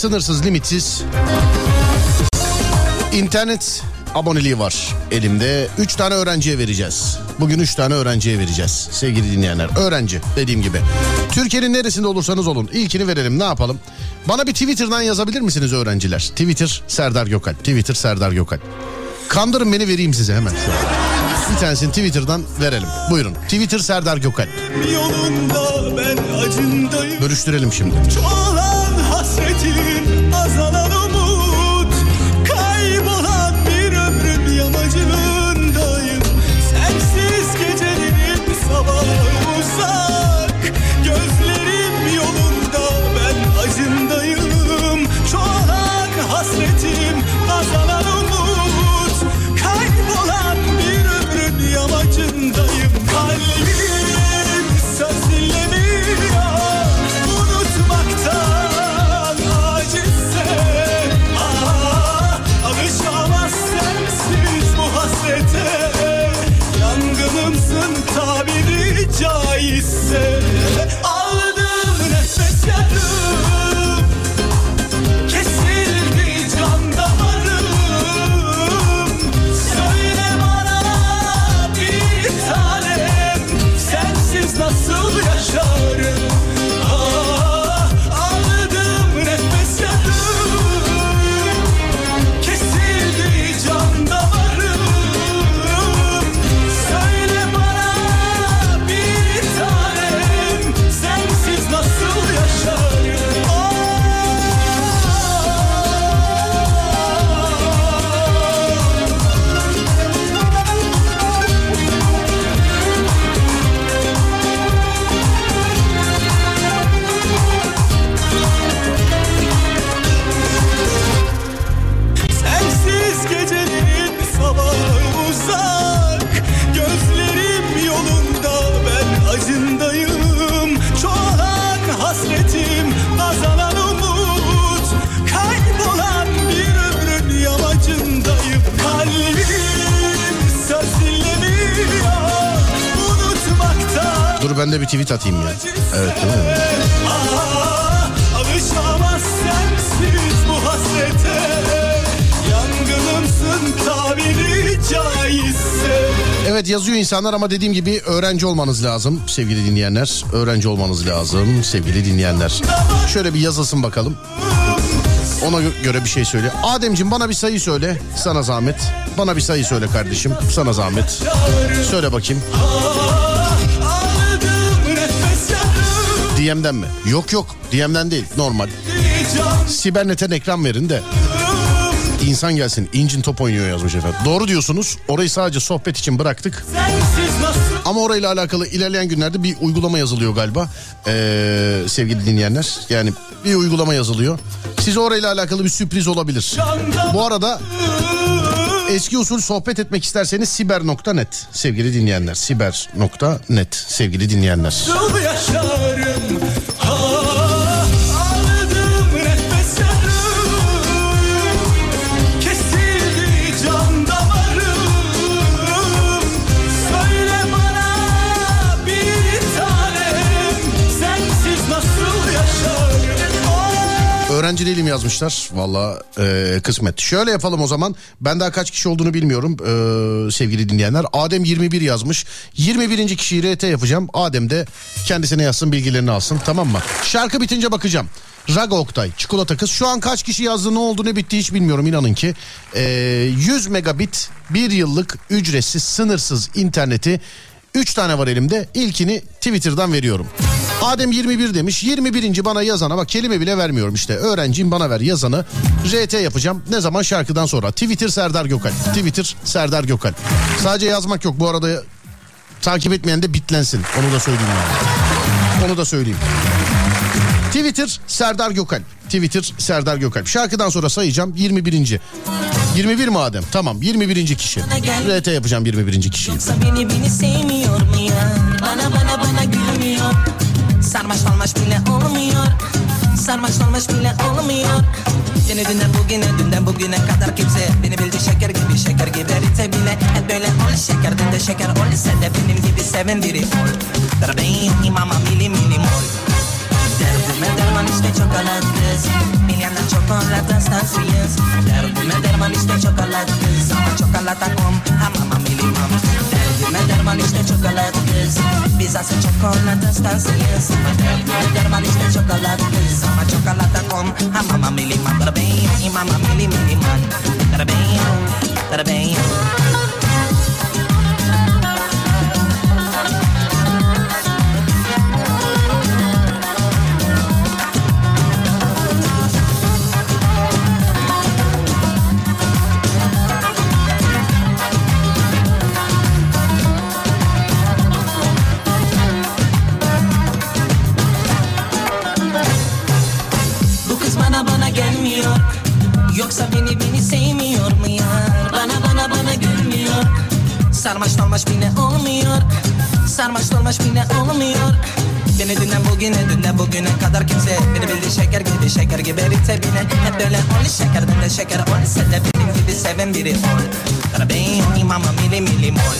Sınırsız limitsiz internet aboneliği var elimde. 3 tane öğrenciye vereceğiz. Bugün 3 tane öğrenciye vereceğiz sevgili dinleyenler. Öğrenci dediğim gibi. Türkiye'nin neresinde olursanız olun ilkini verelim ne yapalım? Bana bir Twitter'dan yazabilir misiniz öğrenciler? Twitter Serdar Gökalp. Twitter Serdar Gökalp. Kandırın beni vereyim size hemen şu an. Bir tanesini Twitter'dan verelim. Buyurun. Twitter Serdar Gökalp. Bölüştürelim şimdi. Çoğalan insanlar ama dediğim gibi öğrenci olmanız lazım sevgili dinleyenler. Öğrenci olmanız lazım sevgili dinleyenler. Şöyle bir yazılsın bakalım. Ona gö- göre bir şey söyle. Ademciğim bana bir sayı söyle. Sana zahmet. Bana bir sayı söyle kardeşim. Sana zahmet. Söyle bakayım. DM'den mi? Yok yok. DM'den değil. Normal. Sibernet'e ekran verin de insan gelsin. İncin top oynuyor yazmış efendim. Doğru diyorsunuz. Orayı sadece sohbet için bıraktık. nasıl Ama orayla alakalı ilerleyen günlerde bir uygulama yazılıyor galiba. Ee, sevgili dinleyenler. Yani bir uygulama yazılıyor. Size orayla alakalı bir sürpriz olabilir. Bu arada eski usul sohbet etmek isterseniz siber.net sevgili dinleyenler. Siber.net sevgili dinleyenler. yaşarım Öğrenci değilim yazmışlar. Valla e, kısmet. Şöyle yapalım o zaman. Ben daha kaç kişi olduğunu bilmiyorum e, sevgili dinleyenler. Adem 21 yazmış. 21. kişiyi RT yapacağım. Adem de kendisine yazsın bilgilerini alsın tamam mı? Şarkı bitince bakacağım. Raga Oktay, Çikolata Kız. Şu an kaç kişi yazdı ne oldu ne bitti hiç bilmiyorum inanın ki. E, 100 megabit bir yıllık ücretsiz sınırsız interneti 3 tane var elimde. İlkini Twitter'dan veriyorum. Adem 21 demiş. 21. bana yazana bak kelime bile vermiyorum işte. Öğrenciyim bana ver yazanı. RT yapacağım. Ne zaman şarkıdan sonra. Twitter Serdar Gökal. Twitter Serdar Gökal. Sadece yazmak yok. Bu arada takip etmeyen de bitlensin. Onu da söyleyeyim yani. Onu da söyleyeyim. Twitter Serdar Gökal. Twitter Serdar Gökal. Şarkıdan sonra sayacağım 21. 21 mi Adem? Tamam 21. kişi. RT yapacağım 21. kişiyi. Yoksa beni beni sevmiyor mu ya? Bana bana bana gülmüyor. Sarmaş olmaş bile olmuyor. Sarmaş olmaş bile olmuyor. Seni dünden bugüne dünden bugüne kadar kimse beni bildi şeker gibi şeker gibi erite bile hep böyle ol şeker de şeker ol sen de benim gibi seven biri ol. Bebeğim imama mili mili mol. Derdim Derdime derman işte çokolat kız Milyonlar çokolat hastasıyız Derdime derman işte çokolat kız Ama çikolata kom hamama milimam. Derdime derman işte çokolat kız Biz asıl çokolat hastasıyız Ama derdime derman işte çokolat kız Ama çikolata kom hamama milimam Bebeğim imama mili miliman Bebeğim Bebeğim Bu Yoksa beni beni sevmiyor mu yar Bana bana bana gülmüyor. Sarmaş dolmaş bile olmuyor. Sarmaş dolmaş bile olmuyor. Beni dünden bugüne dünden bugüne kadar kimse Beni bildi şeker gibi şeker gibi erite bile. Hep böyle ol şeker ben de şeker ol Sen de benim gibi seven biri ol. Bebeğim imama mili mili mol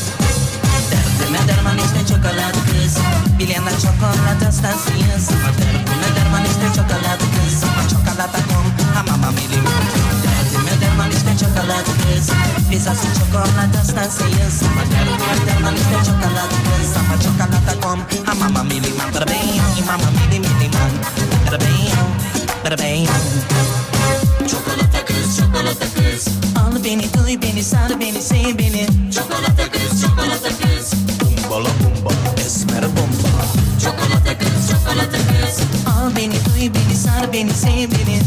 Derdime derman işte çokolat kız. Bilenler çokolat hastasıyız. Derdime derman işte çokolat kız. Ama çikolata kom hamama milim Derdime çokolat kız. Biz asıl çokolat hastasıyız Derdime derman işte çokolat kız. Ama çikolata kom. Hamama milim Bebeğim imama mili mili man Bebeğim Bebeğim Çikolata kız, çikolata kız. Al beni, duy beni, sar beni, sev beni. Çikolata kız, çikolata kız. Bumbala bumba, esmer bomba Çikolata kız, çikolata kız. Al beni, duy beni, sar beni, sev beni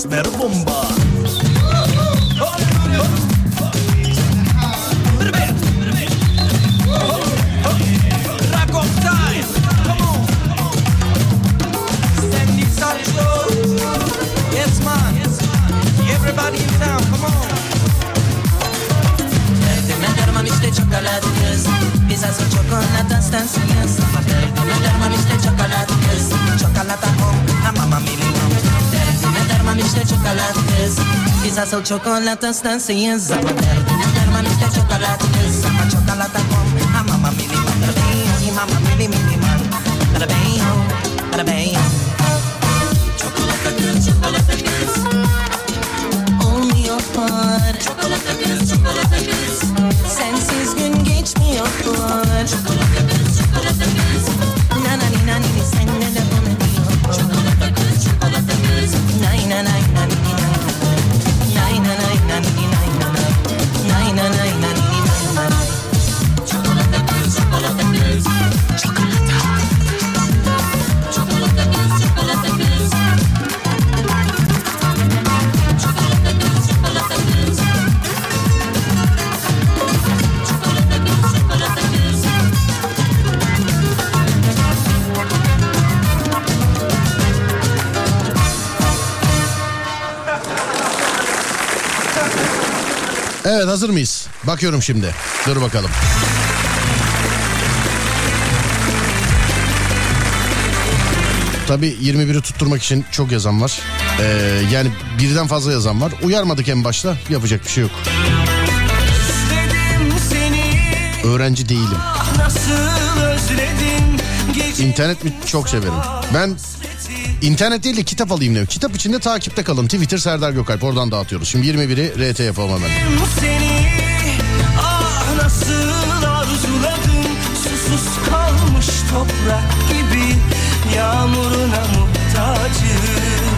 esmer bomba Rock on time, come on. Send it Sancho. Yes man, everybody in town, come on. Derdime derman işte çokolat kız Biz asıl çokolat hastasıyız Derdime derman işte çokolat kız Çokolata kom hamama milimum Derdime derman işte çokolat kız Biz asıl çokolat hastasıyız Derdime derman işte çokolat kız Ama çikolata kom hamama milimum Bebeğim imama mili milimum Bebeğim Bebeğim Çikolata kız çikolata kız Olmuyor par Çikolata kız çikolata kız Sensiz gün geçmiyor Çikolata kız Evet hazır mıyız? Bakıyorum şimdi. Dur bakalım. Tabii 21'i tutturmak için çok yazan var. Ee, yani birden fazla yazan var. Uyarmadık en başta. Yapacak bir şey yok. Öğrenci değilim. gece İnternet mi çok severim. Ben internet değil de kitap alayım diyorum. Kitap içinde takipte kalın. Twitter Serdar Gökalp oradan dağıtıyoruz. Şimdi 21'i RT yapalım hemen. seni Ah arzuladım Susuz kalmış toprak gibi Yağmuruna muhtacım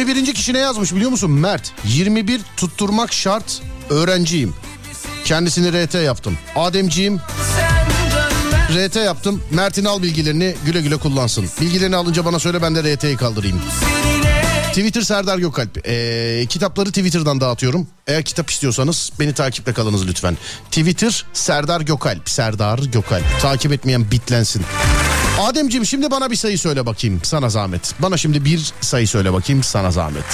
21. kişi ne yazmış biliyor musun? Mert. 21 tutturmak şart. Öğrenciyim. Kendisini RT yaptım. Ademciğim RT yaptım. Mert'in al bilgilerini güle güle kullansın. Bilgilerini alınca bana söyle ben de RT'yi kaldırayım. Twitter Serdar Gökalp. Ee, kitapları Twitter'dan dağıtıyorum. Eğer kitap istiyorsanız beni takipte kalınız lütfen. Twitter Serdar Gökalp. Serdar Gökalp. Takip etmeyen bitlensin. Ademciğim şimdi bana bir sayı söyle bakayım sana zahmet. Bana şimdi bir sayı söyle bakayım sana zahmet.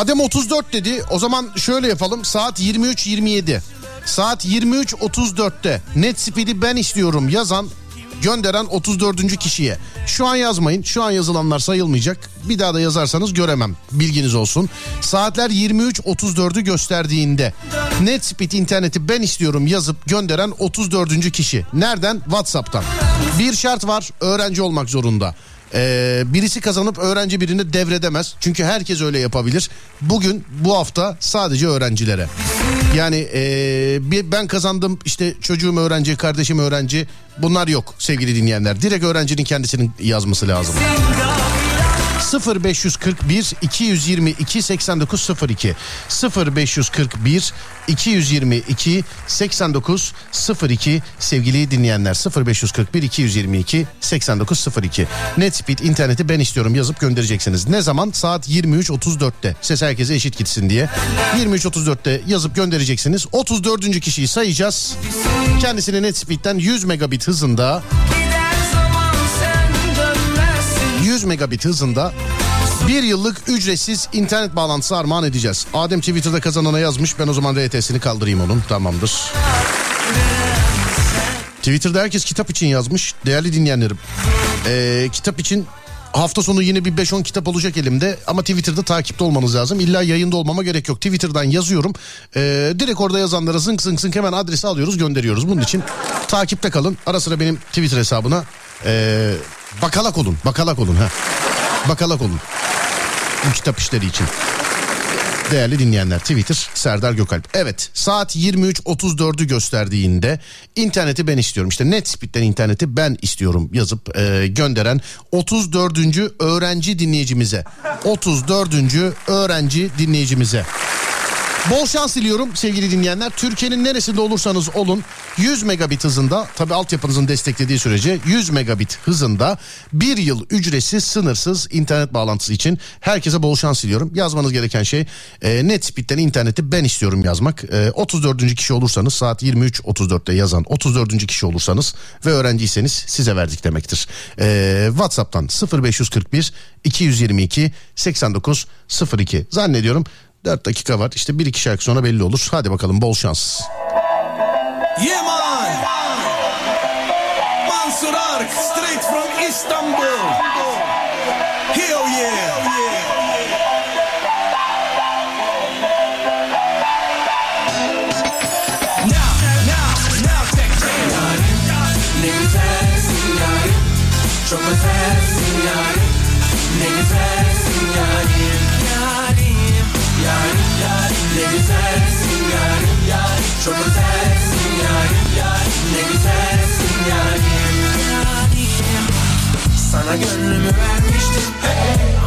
Adem 34 dedi. O zaman şöyle yapalım. Saat 23.27. Saat 23.34'te net speed'i ben istiyorum yazan gönderen 34. kişiye. Şu an yazmayın. Şu an yazılanlar sayılmayacak. Bir daha da yazarsanız göremem. Bilginiz olsun. Saatler 23.34'ü gösterdiğinde net speed interneti ben istiyorum yazıp gönderen 34. kişi. Nereden? WhatsApp'tan. Bir şart var. Öğrenci olmak zorunda. Ee, birisi kazanıp öğrenci birini devredemez. Çünkü herkes öyle yapabilir. Bugün bu hafta sadece öğrencilere. Yani ee, ben kazandım işte çocuğum öğrenci, kardeşim öğrenci. Bunlar yok sevgili dinleyenler. Direkt öğrencinin kendisinin yazması lazım. 0541 222 8902 0541 222 8902 sevgili dinleyenler 0541 222 8902 Netspeed interneti ben istiyorum yazıp göndereceksiniz. Ne zaman? Saat 23.34'te. Ses herkese eşit gitsin diye. 23.34'te yazıp göndereceksiniz. 34. kişiyi sayacağız. Kendisine Netspeed'den 100 megabit hızında 100 megabit hızında bir yıllık ücretsiz internet bağlantısı armağan edeceğiz. Adem Twitter'da kazanana yazmış. Ben o zaman RT'sini kaldırayım onun. Tamamdır. Twitter'da herkes kitap için yazmış. Değerli dinleyenlerim. Ee, kitap için hafta sonu yine bir 5-10 kitap olacak elimde. Ama Twitter'da takipte olmanız lazım. İlla yayında olmama gerek yok. Twitter'dan yazıyorum. Ee, direkt orada yazanlara zınk zınk zınk hemen adresi alıyoruz gönderiyoruz. Bunun için takipte kalın. Ara sıra benim Twitter hesabına ee, bakalak olun. Bakalak olun. ha. Bakalak olun. Bu kitap işleri için. Değerli dinleyenler Twitter Serdar Gökalp. Evet saat 23.34'ü gösterdiğinde interneti ben istiyorum. İşte Netspeed'den interneti ben istiyorum yazıp e, gönderen 34. öğrenci dinleyicimize. 34. öğrenci dinleyicimize. Bol şans diliyorum sevgili dinleyenler. Türkiye'nin neresinde olursanız olun 100 megabit hızında tabi altyapınızın desteklediği sürece 100 megabit hızında bir yıl ücretsiz sınırsız internet bağlantısı için herkese bol şans diliyorum. Yazmanız gereken şey e, Netspeed'den interneti ben istiyorum yazmak. E, 34. kişi olursanız saat 23.34'te yazan 34. kişi olursanız ve öğrenciyseniz size verdik demektir. E, WhatsApp'tan 0541 222 89 02 zannediyorum 4 dakika var. İşte bir iki şarkı sonra belli olur. Hadi bakalım bol şans. Yeah, man. Mansur Ark, straight from Istanbul. Hell yeah. Now, now, now, take care. Ne Çok özelsin yarim yarim Ne güzelsin yarim Sana gönlümü vermiştim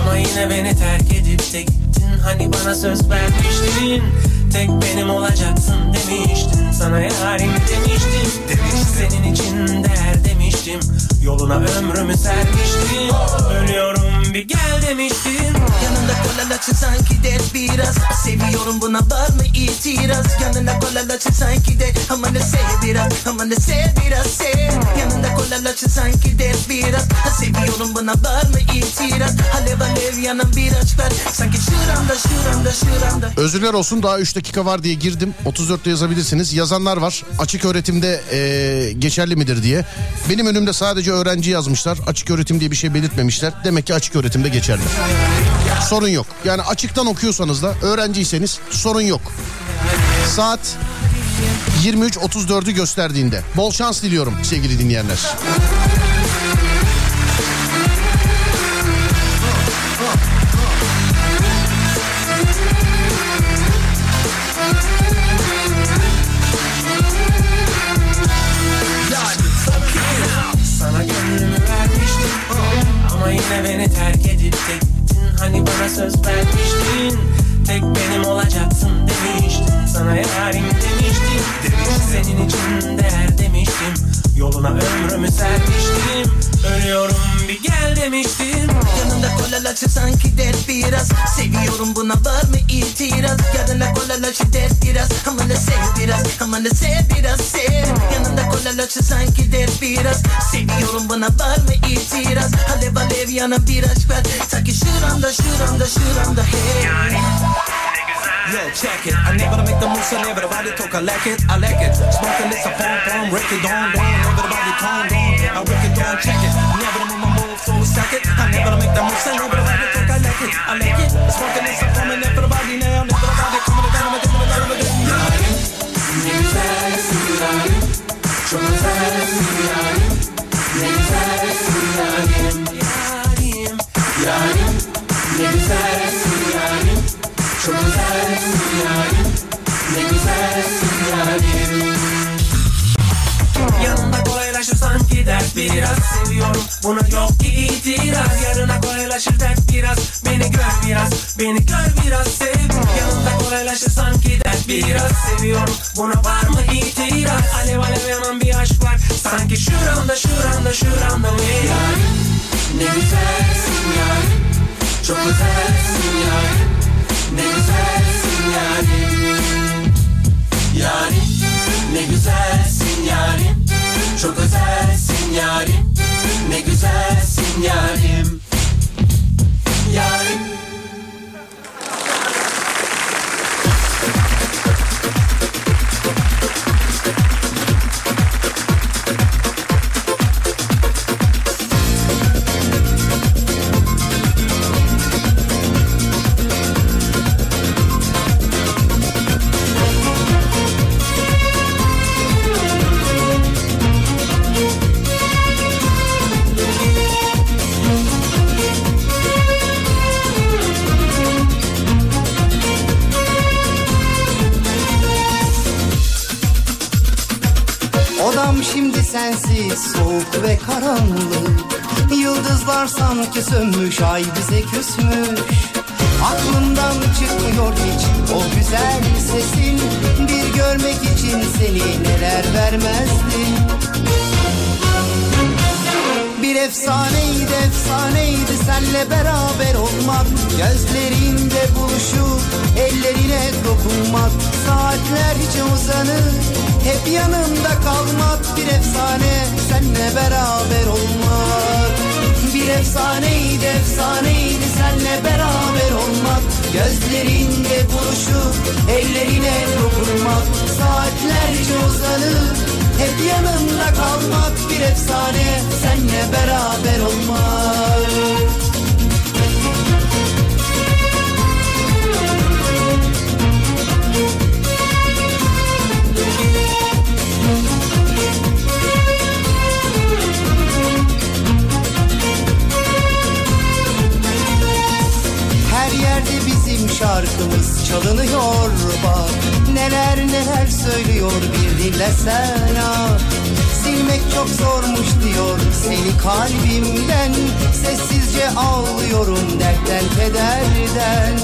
Ama yine beni terk edip de gittin Hani bana söz vermiştin. Tek benim olacaksın demiştin. Sana yarim demiştim. Senin için değer demiştim Yoluna ömrümü sermiştim. Ölüyorum bir gel demiştim. Yanında kolalaçı sanki de biraz. Seviyorum buna var mı itiraz? Yanında kolalaçı sanki de Aman ne sev biraz Aman ne sev biraz sev Yanında kolalaçı sanki de biraz. Seviyorum buna var mı itiraz? Alev alev yanan bir aşk var Sanki şuramda şuramda şuramda Özürler olsun daha 3 dakika var diye girdim. 34'te yazabilirsiniz. Yazanlar var. Açık öğretimde e, geçerli midir diye. Benim önümde sadece öğrenci yazmışlar. Açık öğretim diye bir şey belirtmemişler. Demek ki açık öğretimde geçerli. Sorun yok. Yani açıktan okuyorsanız da öğrenciyseniz sorun yok. Saat 23.34'ü gösterdiğinde. Bol şans diliyorum sevgili dinleyenler. Yine beni terk edip gittin. Hani bana söz vermiştin. Tek benim olacaksın demiştin. Sana yarim demiştim. Senin için değer demiştim Yoluna ömrümü sermiştim. Ölüyorum bir gel demiştim. Yanında kolalaçı sanki dert biraz. Seviyorum buna var mı itiraz? Yanında kolalaçı dert biraz. Aman da sev biraz Aman da sev biraz sev. Yanında kolalaçı sanki dert biraz. Seviyorum buna var mı itiraz? Alev alev yana bir aşk ver. Ta ki şuramda şuramda şuramda hey Yo, check it. I never able make the moves so everybody talk. I like it, I like it. Smoking this, a phone, bomb. wreck it, on, on. Everybody calm down. I wreck it, on, check it. Never to move my move so stack it. I never able make the moves so everybody talk. I like it, I like it. Smoking this, a phone, and everybody now. Everybody coming down, I'm gonna go to the Try to buna yok ki itiraz. Yarına kolaylaşır dert biraz. Beni gör biraz, beni gör biraz sev Yanında kolaylaşır sanki dert biraz. Seviyorum. Buna var mı itiraz? Alev alev yanan bir aşk var. Sanki şuramda şuramda şuramda hey. Yarim, ne güzelsin yarim Çok özelsin yarim Ne güzelsin yarim Yarim, ne güzelsin yarim Çok özelsin yarim. Ne güzelsin yarim. Yarim ve karanlık. Yıldızlar sanki sönmüş ay bize küsmüş. Aklımdan çıkmıyor hiç o güzel sesin. Bir görmek için seni neler vermezdim bir efsaneydi efsaneydi senle beraber olmak. Gözlerinde buluşup ellerine dokunmak. Saatlerce uzanıp hep yanında kalmak Bir efsane. Senle beraber olmak Bir efsaneydi efsaneydi. Senle beraber olmak Gözlerinde buluşup ellerine dokunmak Saatlerce uzanıp hep yanında kalmak bir efsane. Senle beraber olmak ah Silmek çok zormuş diyor seni kalbimden. Sessizce ağlıyorum dertten kederden.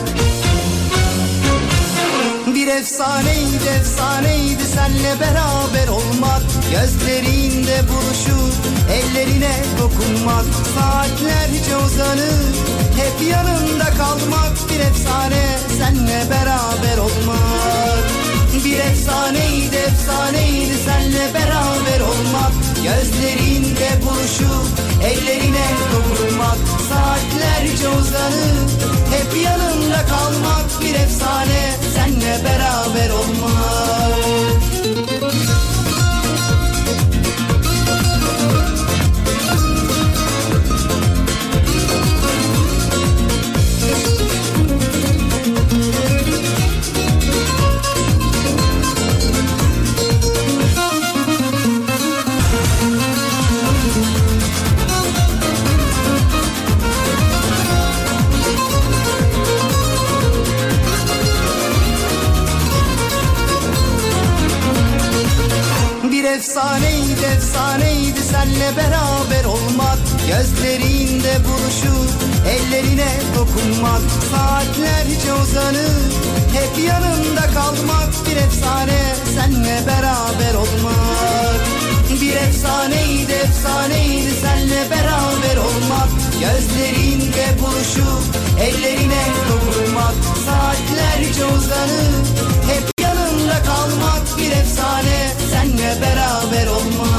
Bir efsaneydi efsaneydi senle beraber olmak. Gözlerinde buluşup ellerine dokunmak. Saatlerce uzanıp hep yanında kalmak. Bir efsane senle beraber olmak Bir efsaneydi efsaneydi senle beraber olmak. Gözlerinde buluşup ellerine dokunmak. Saatlerce uzanıp hep yanında kalmak. Bir efsane senle beraber olmak efsaneydi efsaneydi senle beraber olmak. Gözlerinde buluşup ellerine dokunmak. Saatlerce uzanıp hep yanında kalmak. Bir efsane senle beraber olmak. Bir efsaneydi efsaneydi senle beraber olmak. Gözlerinde buluşup ellerine dokunmak. Saatlerce uzanıp hep yanında kalmak. Bir efsane senle beraber olmak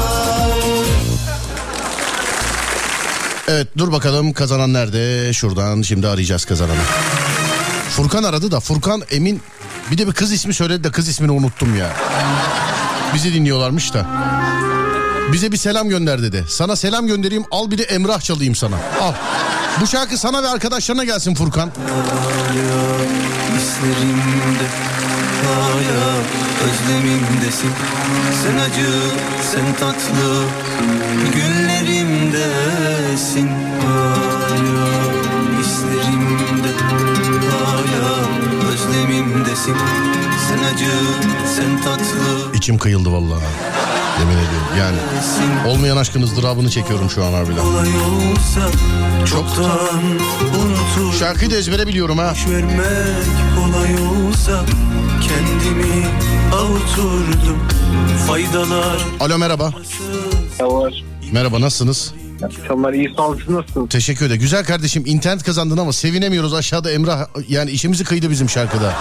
Evet dur bakalım kazanan nerede? Şuradan şimdi arayacağız kazananı. Furkan aradı da Furkan Emin bir de bir kız ismi söyledi de kız ismini unuttum ya. Bizi dinliyorlarmış da. Bize bir selam gönder dedi. Sana selam göndereyim al bir de Emrah çalayım sana. Al. Bu şarkı sana ve arkadaşlarına gelsin Furkan. Hala özlemimdesin Sen acı, sen tatlı günlerimdesin Hala hislerimde hala özlemimdesin Sen acı, sen tatlı İçim kıyıldı vallahi. Yemin ediyorum yani. Olmayan aşkın ızdırabını çekiyorum şu an harbiden. unutur Şarkıyı da ezbere biliyorum ha. vermek kolay olsa kendimi avuturdum faydalar Alo merhaba. Yavaş. Merhaba nasılsınız? Akşamlar iyi sağ nasılsınız? Teşekkür ederim. Güzel kardeşim internet kazandın ama sevinemiyoruz aşağıda Emrah yani işimizi kıydı bizim şarkıda.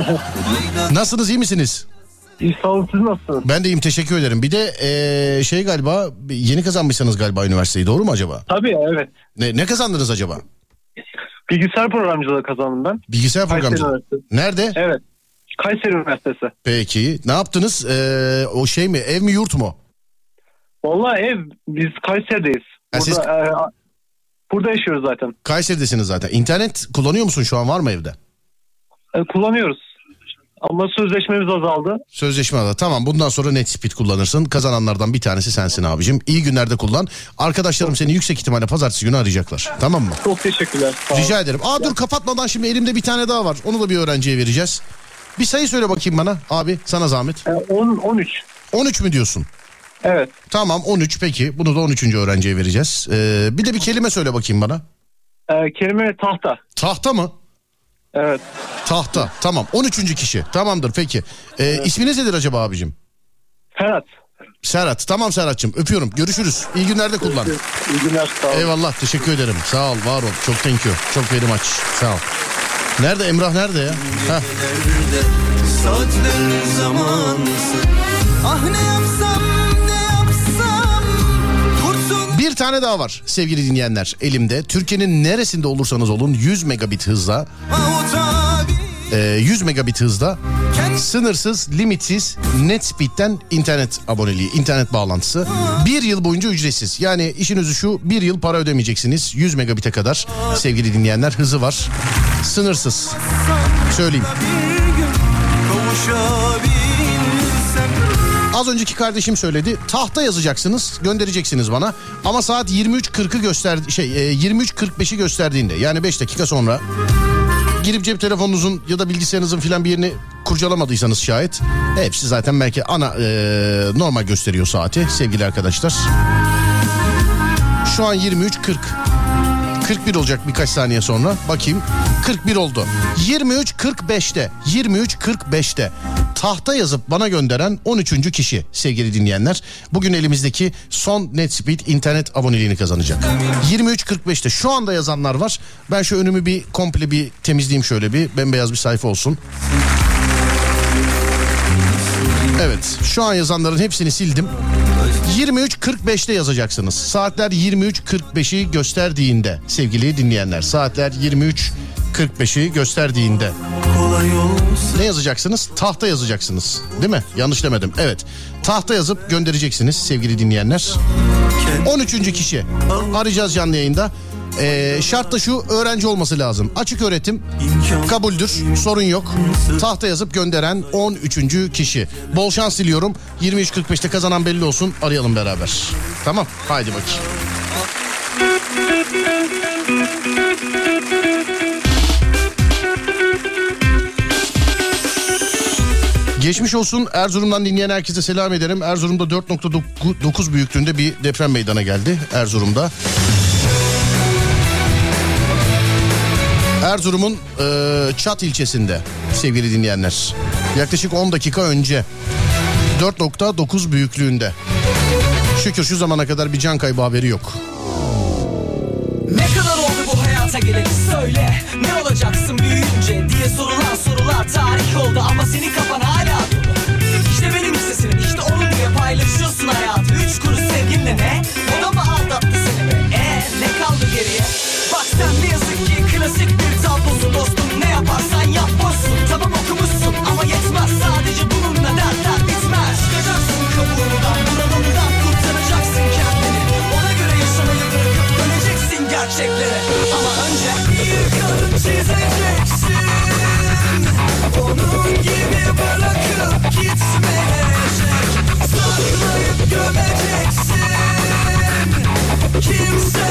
Nasılsınız iyi misiniz? İyi sağ olun. Siz nasılsınız? Ben de iyiyim teşekkür ederim. Bir de eee, şey galiba yeni kazanmışsınız galiba üniversiteyi doğru mu acaba? Tabii evet. Ne, ne kazandınız acaba? Bilgisayar programcılığı kazandım ben. Bilgisayar programcılığı. Nerede? Evet. Kayseri Üniversitesi. Peki. Ne yaptınız? Eee, o şey mi? Ev mi yurt mu? Vallahi ev biz Kayseri'deyiz. Ha, siz- Burada, e, burada yaşıyoruz zaten. Kayseri'desiniz zaten. İnternet kullanıyor musun şu an var mı evde? E, kullanıyoruz. Ama sözleşmemiz azaldı. Sözleşme adı. Tamam bundan sonra NetSpeed kullanırsın. Kazananlardan bir tanesi sensin abicim. İyi günlerde kullan. Arkadaşlarım seni yüksek ihtimalle pazartesi günü arayacaklar. Tamam mı? Çok teşekkürler. Rica ederim. Aa dur kapatmadan şimdi elimde bir tane daha var. Onu da bir öğrenciye vereceğiz. Bir sayı söyle bakayım bana abi sana zahmet. E, 10, 13. 13 mü diyorsun? Evet. Tamam 13 peki. Bunu da 13. öğrenciye vereceğiz. Ee, bir de bir kelime söyle bakayım bana. E, kelime tahta. Tahta mı? Evet. Tahta. Tamam 13. kişi. Tamamdır peki. Ee, İsminiz nedir acaba abicim? Ferhat. Serhat. Tamam Serhat'cığım öpüyorum. Görüşürüz. İyi günler de kullan. İyi günler. Sağ olun. Eyvallah teşekkür ederim. Sağ ol var ol. Çok thank you. Çok very much. Sağ ol. Nerede Emrah nerede ya? Heh. Ah ne yapsam ne yapsam kurtul Bir tane daha var sevgili dinleyenler elimde. Türkiye'nin neresinde olursanız olun 100 megabit hızla e, 100 megabit hızda sınırsız limitsiz net speed'den internet aboneliği internet bağlantısı. Bir yıl boyunca ücretsiz. Yani işin özü şu bir yıl para ödemeyeceksiniz. 100 megabit'e kadar sevgili dinleyenler hızı var. Sınırsız. Söyleyeyim. Az önceki kardeşim söyledi. Tahta yazacaksınız, göndereceksiniz bana. Ama saat 23.40'ı göster şey e, 23.45'i gösterdiğinde yani 5 dakika sonra girip cep telefonunuzun ya da bilgisayarınızın filan bir yerini kurcalamadıysanız şayet hepsi zaten belki ana e, normal gösteriyor saati sevgili arkadaşlar. Şu an 23.40. 41 olacak birkaç saniye sonra. Bakayım. 41 oldu. 23.45'te 23.45'te tahta yazıp bana gönderen 13. kişi sevgili dinleyenler. Bugün elimizdeki son NetSpeed internet aboneliğini kazanacak. 23.45'te şu anda yazanlar var. Ben şu önümü bir komple bir temizleyeyim şöyle bir bembeyaz bir sayfa olsun. Evet şu an yazanların hepsini sildim. 23.45'te yazacaksınız. Saatler 23.45'i gösterdiğinde sevgili dinleyenler. Saatler 23.45'i gösterdiğinde. Ne yazacaksınız? Tahta yazacaksınız. Değil mi? Yanlış demedim. Evet. Tahta yazıp göndereceksiniz sevgili dinleyenler. 13. kişi. Arayacağız canlı yayında. Ee, şart da şu öğrenci olması lazım. Açık öğretim kabuldür. Sorun yok. Tahta yazıp gönderen 13. kişi. Bol şans diliyorum. 23.45'te kazanan belli olsun. Arayalım beraber. Tamam. Haydi bakayım. Geçmiş olsun Erzurum'dan dinleyen herkese selam ederim. Erzurum'da 4.9 büyüklüğünde bir deprem meydana geldi Erzurum'da. Erzurum'un e, Çat ilçesinde sevgili dinleyenler. Yaklaşık 10 dakika önce 4.9 büyüklüğünde. Şükür şu zamana kadar bir can kaybı haberi yok. Ne kadar oldu bu hayata geleni söyle Ne olacaksın büyüyünce diye sorulan sorular tarih oldu Ama senin kafana yaşıyorsun hayatı. Üç kuruş sevginle ne? O da mı aldattı seni? Be? Eee ne kaldı geriye? Bak sen ne yazık ki klasik bir tablosun dostum. Ne yaparsan yap boşsun. Tamam okumuşsun ama yetmez. Sadece bununla dertler bitmez. Çıkacaksın kabuğundan bunalımdan Kurtaracaksın kendini. Ona göre yaşamayı bırakıp döneceksin gerçeklere. Ama önce yıkanıp çizeceksin inside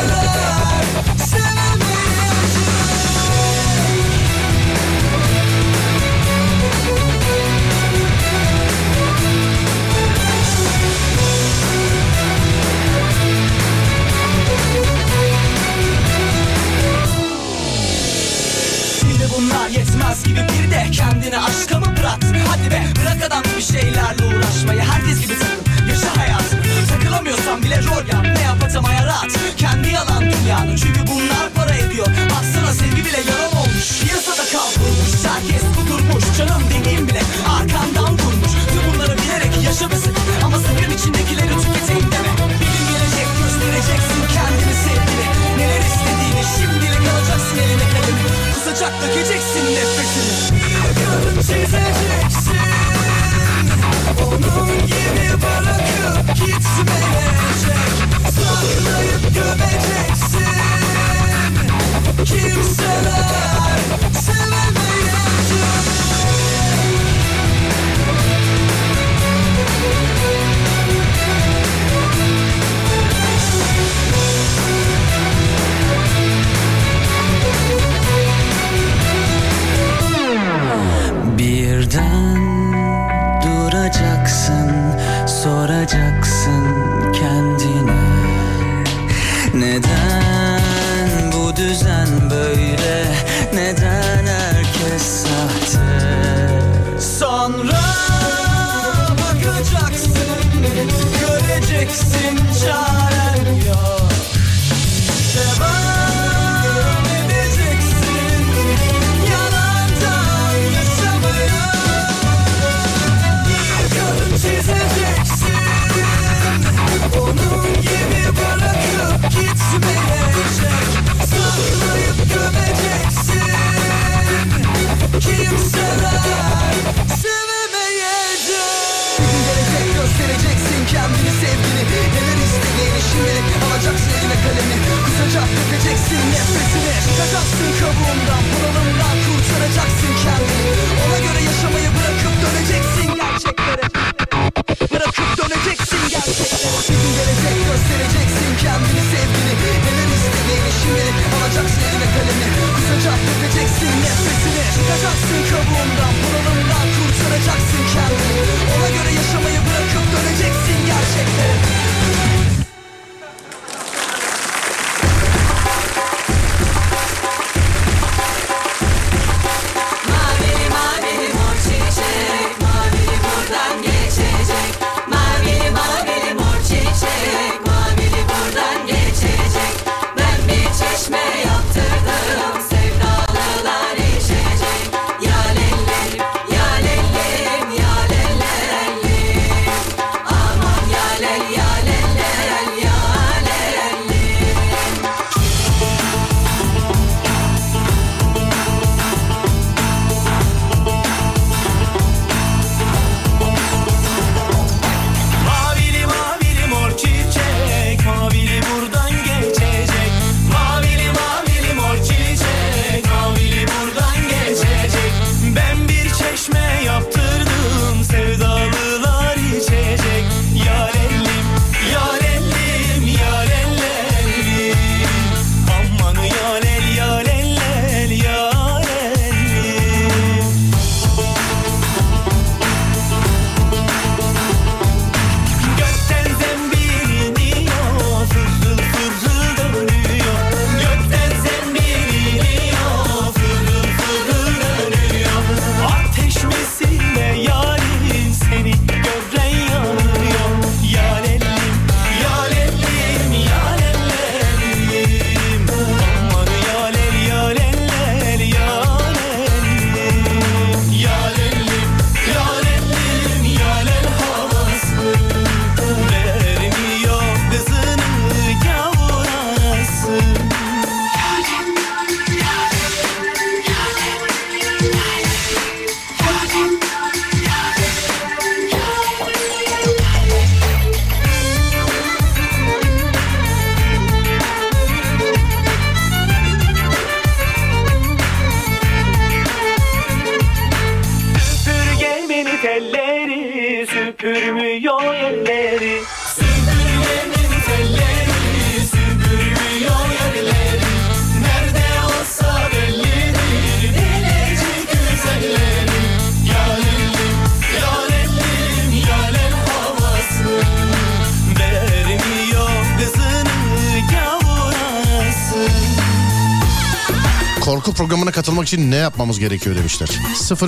programına katılmak için ne yapmamız gerekiyor demişler.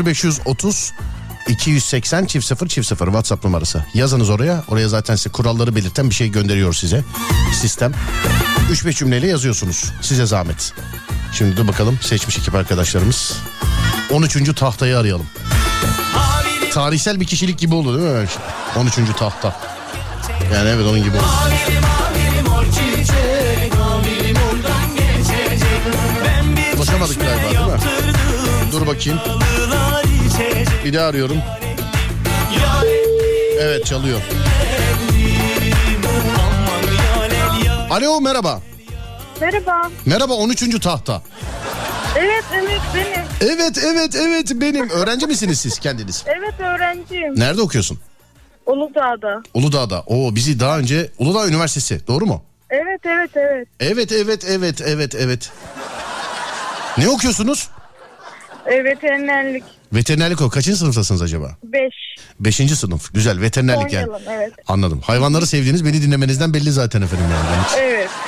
0530 280 çift 0 çift 0 WhatsApp numarası. Yazınız oraya. Oraya zaten size kuralları belirten bir şey gönderiyor size. Sistem. 3-5 cümleyle yazıyorsunuz. Size zahmet. Şimdi dur bakalım seçmiş ekip arkadaşlarımız. 13. tahtayı arayalım. Tarihsel bir kişilik gibi oldu değil mi? 13. tahta. Yani evet onun gibi oldu. Ulaşamadık Dur bakayım. Bir daha arıyorum. Evet çalıyor. Alo merhaba. Merhaba. Merhaba 13. tahta. Evet evet benim. Evet evet evet benim. Öğrenci misiniz siz kendiniz? Evet öğrenciyim. Nerede okuyorsun? Uludağ'da. Uludağ'da. Oo bizi daha önce Uludağ Üniversitesi doğru mu? Evet evet evet. Evet evet evet evet evet. Ne okuyorsunuz? E, veterinerlik Veterinerlik o. Kaçıncı sınıftasınız acaba? 5. Beşinci sınıf. Güzel veterinerlik yani. Son yılım evet. Anladım. Hayvanları sevdiğiniz beni dinlemenizden belli zaten efendim yani. Evet.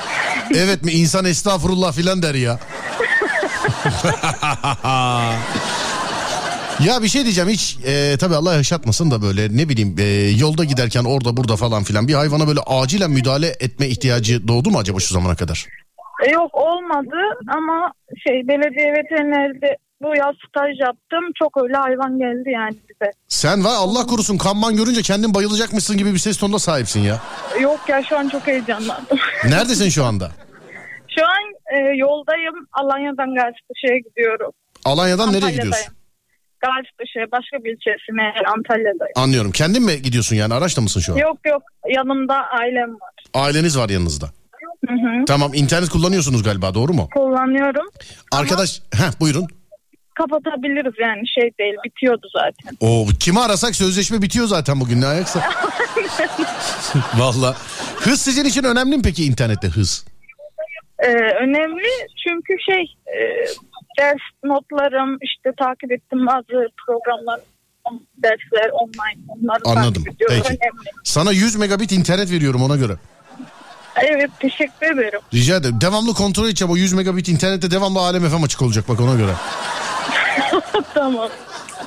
Evet mi insan estağfurullah filan der ya. ya bir şey diyeceğim hiç e, tabii Allah yaşatmasın da böyle ne bileyim e, yolda giderken orada burada falan filan bir hayvana böyle acilen müdahale etme ihtiyacı doğdu mu acaba şu zamana kadar? E, yok olmadı ama şey belediye veterinerde bu yaz staj yaptım. Çok öyle hayvan geldi yani bize. Sen var Allah korusun kanman görünce kendin bayılacakmışsın gibi bir ses tonuna sahipsin ya. Yok ya şu an çok heyecanlandım. Neredesin şu anda? şu an e, yoldayım. Alanya'dan Gazipaşa'ya gidiyorum. Alanya'dan nereye gidiyorsun? Gazipaşa'ya başka bir ilçesine Antalya'dayım. Anlıyorum. Kendin mi gidiyorsun yani araçla mısın şu an? Yok yok yanımda ailem var. Aileniz var yanınızda. Hı hı. Tamam internet kullanıyorsunuz galiba doğru mu? Kullanıyorum. Arkadaş heh, buyurun. Kapatabiliriz yani şey değil bitiyordu zaten. O kimi arasak sözleşme bitiyor zaten bugün ne ayaksa. Valla. Hız sizin için önemli mi peki internette hız? Ee, önemli çünkü şey e, ders notlarım işte takip ettim bazı programlar dersler online onları Anladım. takip ediyorum. Peki. Önemli. Sana 100 megabit internet veriyorum ona göre. Evet teşekkür ederim. Rica ederim. Devamlı kontrol edeceğim o 100 megabit internette devamlı Alem FM açık olacak bak ona göre. Tamam.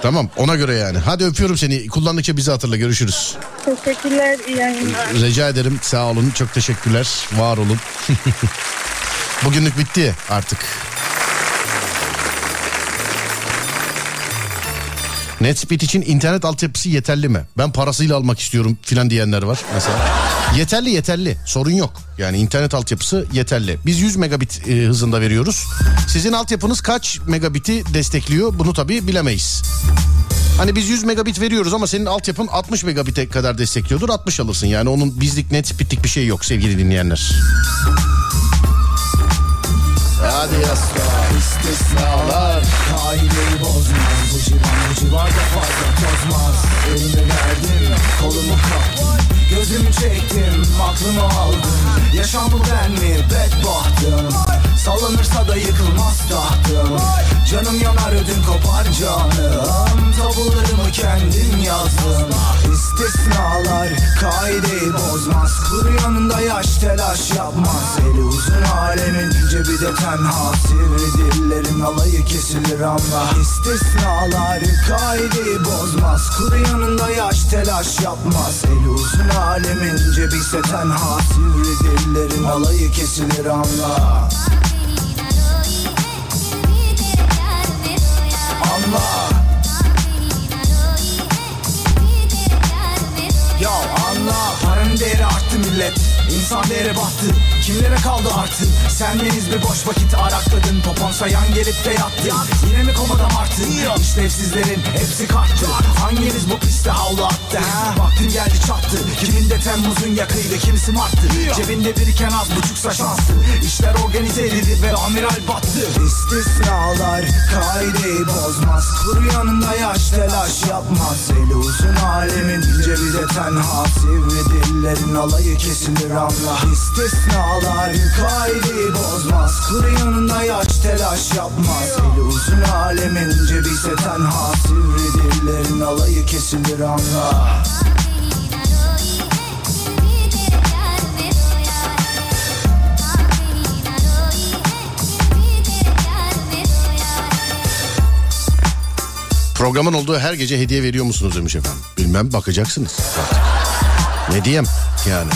Tamam ona göre yani. Hadi öpüyorum seni. Kullandıkça bizi hatırla görüşürüz. Teşekkürler iyi yayınlar. Rica ederim sağ olun çok teşekkürler var olun. Bugünlük bitti artık. Netspeed için internet altyapısı yeterli mi? Ben parasıyla almak istiyorum filan diyenler var mesela. Yeterli yeterli sorun yok. Yani internet altyapısı yeterli. Biz 100 megabit e, hızında veriyoruz. Sizin altyapınız kaç megabiti destekliyor bunu tabii bilemeyiz. Hani biz 100 megabit veriyoruz ama senin altyapın 60 megabite kadar destekliyordur 60 alırsın. Yani onun bizlik net bittik bir şey yok sevgili dinleyenler. Hadi yasla. İstisnalar. Kaideyi bozmaz Bu civan bu civarda fazla tozmaz Elimi verdim kolumu kaptım Gözümü çektim aklımı aldım. Yaşam bu ben mi? Bedbahtım Sallanırsa da yıkılmaz tahtım. Canım yanar ödüm kopar canım. Tabularımı kendim yazdım. İstisnalar kaideyi bozmaz. Kur yanında yaş telaş yapmaz. Eli uzun alemin cebi de tenha. Sivri dillerin alayı kesilir anla İstisnalar kaideyi bozmaz. Kur yanında yaş telaş yapmaz. Eli uzun alemin cebi ise tenha. Sivri dillerin alayı kesilir anla. Anla. Ya anla. Paranın değeri arttı millet. İnsan değeri battı Kimlere kaldı artık? Sendeniz bir boş vakit arakladın? Popon sayan gelip de yattı. Yine mi komada martı? İşlevsizlerin hepsi kalktı. Hanginiz bu piste havlu attı? Ha? Vaktin geldi çattı. Kiminde Temmuz'un yakıydı kimisi Mart'tı. Cebinde biriken az buçuksa şanstı İşler organize edildi ve amiral battı. İstisnalar kaideyi bozmaz. Kur yanında yaş telaş yapmaz. Eli uzun alemin cebi de tenha. Sivri dillerin alayı kesilir anla İstisnalar ağlar Kaideyi bozmaz Kuru yanında yaş telaş yapmaz Eli uzun alemin cebise tenha Sivri dillerin alayı kesilir anla Programın olduğu her gece hediye veriyor musunuz demiş efendim. Bilmem bakacaksınız. Artık. Ne diyeyim yani.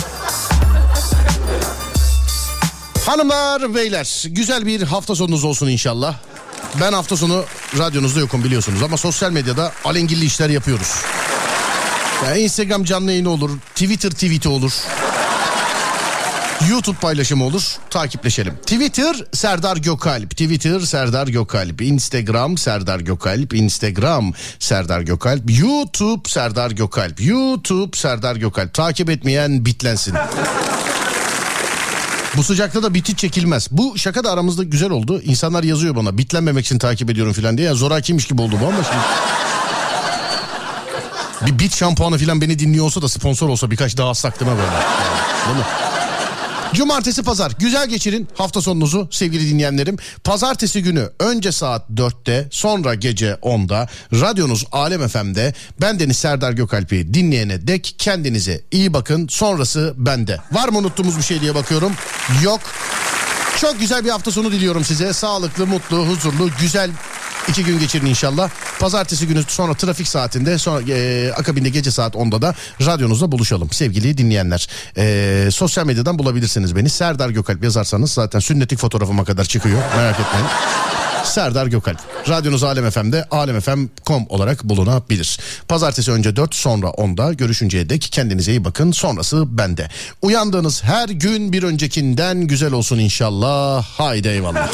Hanımlar beyler güzel bir hafta sonunuz olsun inşallah. Ben hafta sonu radyonuzda yokum biliyorsunuz ama sosyal medyada alengilli işler yapıyoruz. Yani Instagram canlı yayını olur, Twitter tweet'i olur. YouTube paylaşımı olur. Takipleşelim. Twitter Serdar Gökalp. Twitter Serdar Gökalp. Instagram Serdar Gökalp. Instagram Serdar Gökalp. YouTube Serdar Gökalp. YouTube Serdar Gökalp. Takip etmeyen bitlensin. Bu sıcakta da biti çekilmez. Bu şaka da aramızda güzel oldu. İnsanlar yazıyor bana bitlenmemek için takip ediyorum falan diye. Yani zorakiymiş gibi oldu bu ama şimdi. Bir bit şampuanı falan beni dinliyor olsa da sponsor olsa birkaç daha assak değil mi böyle? Değil mi? Cumartesi pazar güzel geçirin hafta sonunuzu sevgili dinleyenlerim. Pazartesi günü önce saat 4'te sonra gece 10'da radyonuz Alem FM'de ben Deniz Serdar Gökalp'i dinleyene dek kendinize iyi bakın sonrası bende. Var mı unuttuğumuz bir şey diye bakıyorum. Yok. Çok güzel bir hafta sonu diliyorum size. Sağlıklı, mutlu, huzurlu, güzel iki gün geçirin inşallah. Pazartesi günü sonra trafik saatinde sonra e, akabinde gece saat 10'da da radyonuzda buluşalım sevgili dinleyenler. E, sosyal medyadan bulabilirsiniz beni. Serdar Gökalp yazarsanız zaten sünnetik fotoğrafıma kadar çıkıyor. Merak etmeyin. Serdar Gökalp. Radyonuz Alem FM'de alemfm.com olarak bulunabilir. Pazartesi önce 4 sonra 10'da görüşünceye dek kendinize iyi bakın. Sonrası bende. Uyandığınız her gün bir öncekinden güzel olsun inşallah. Haydi eyvallah.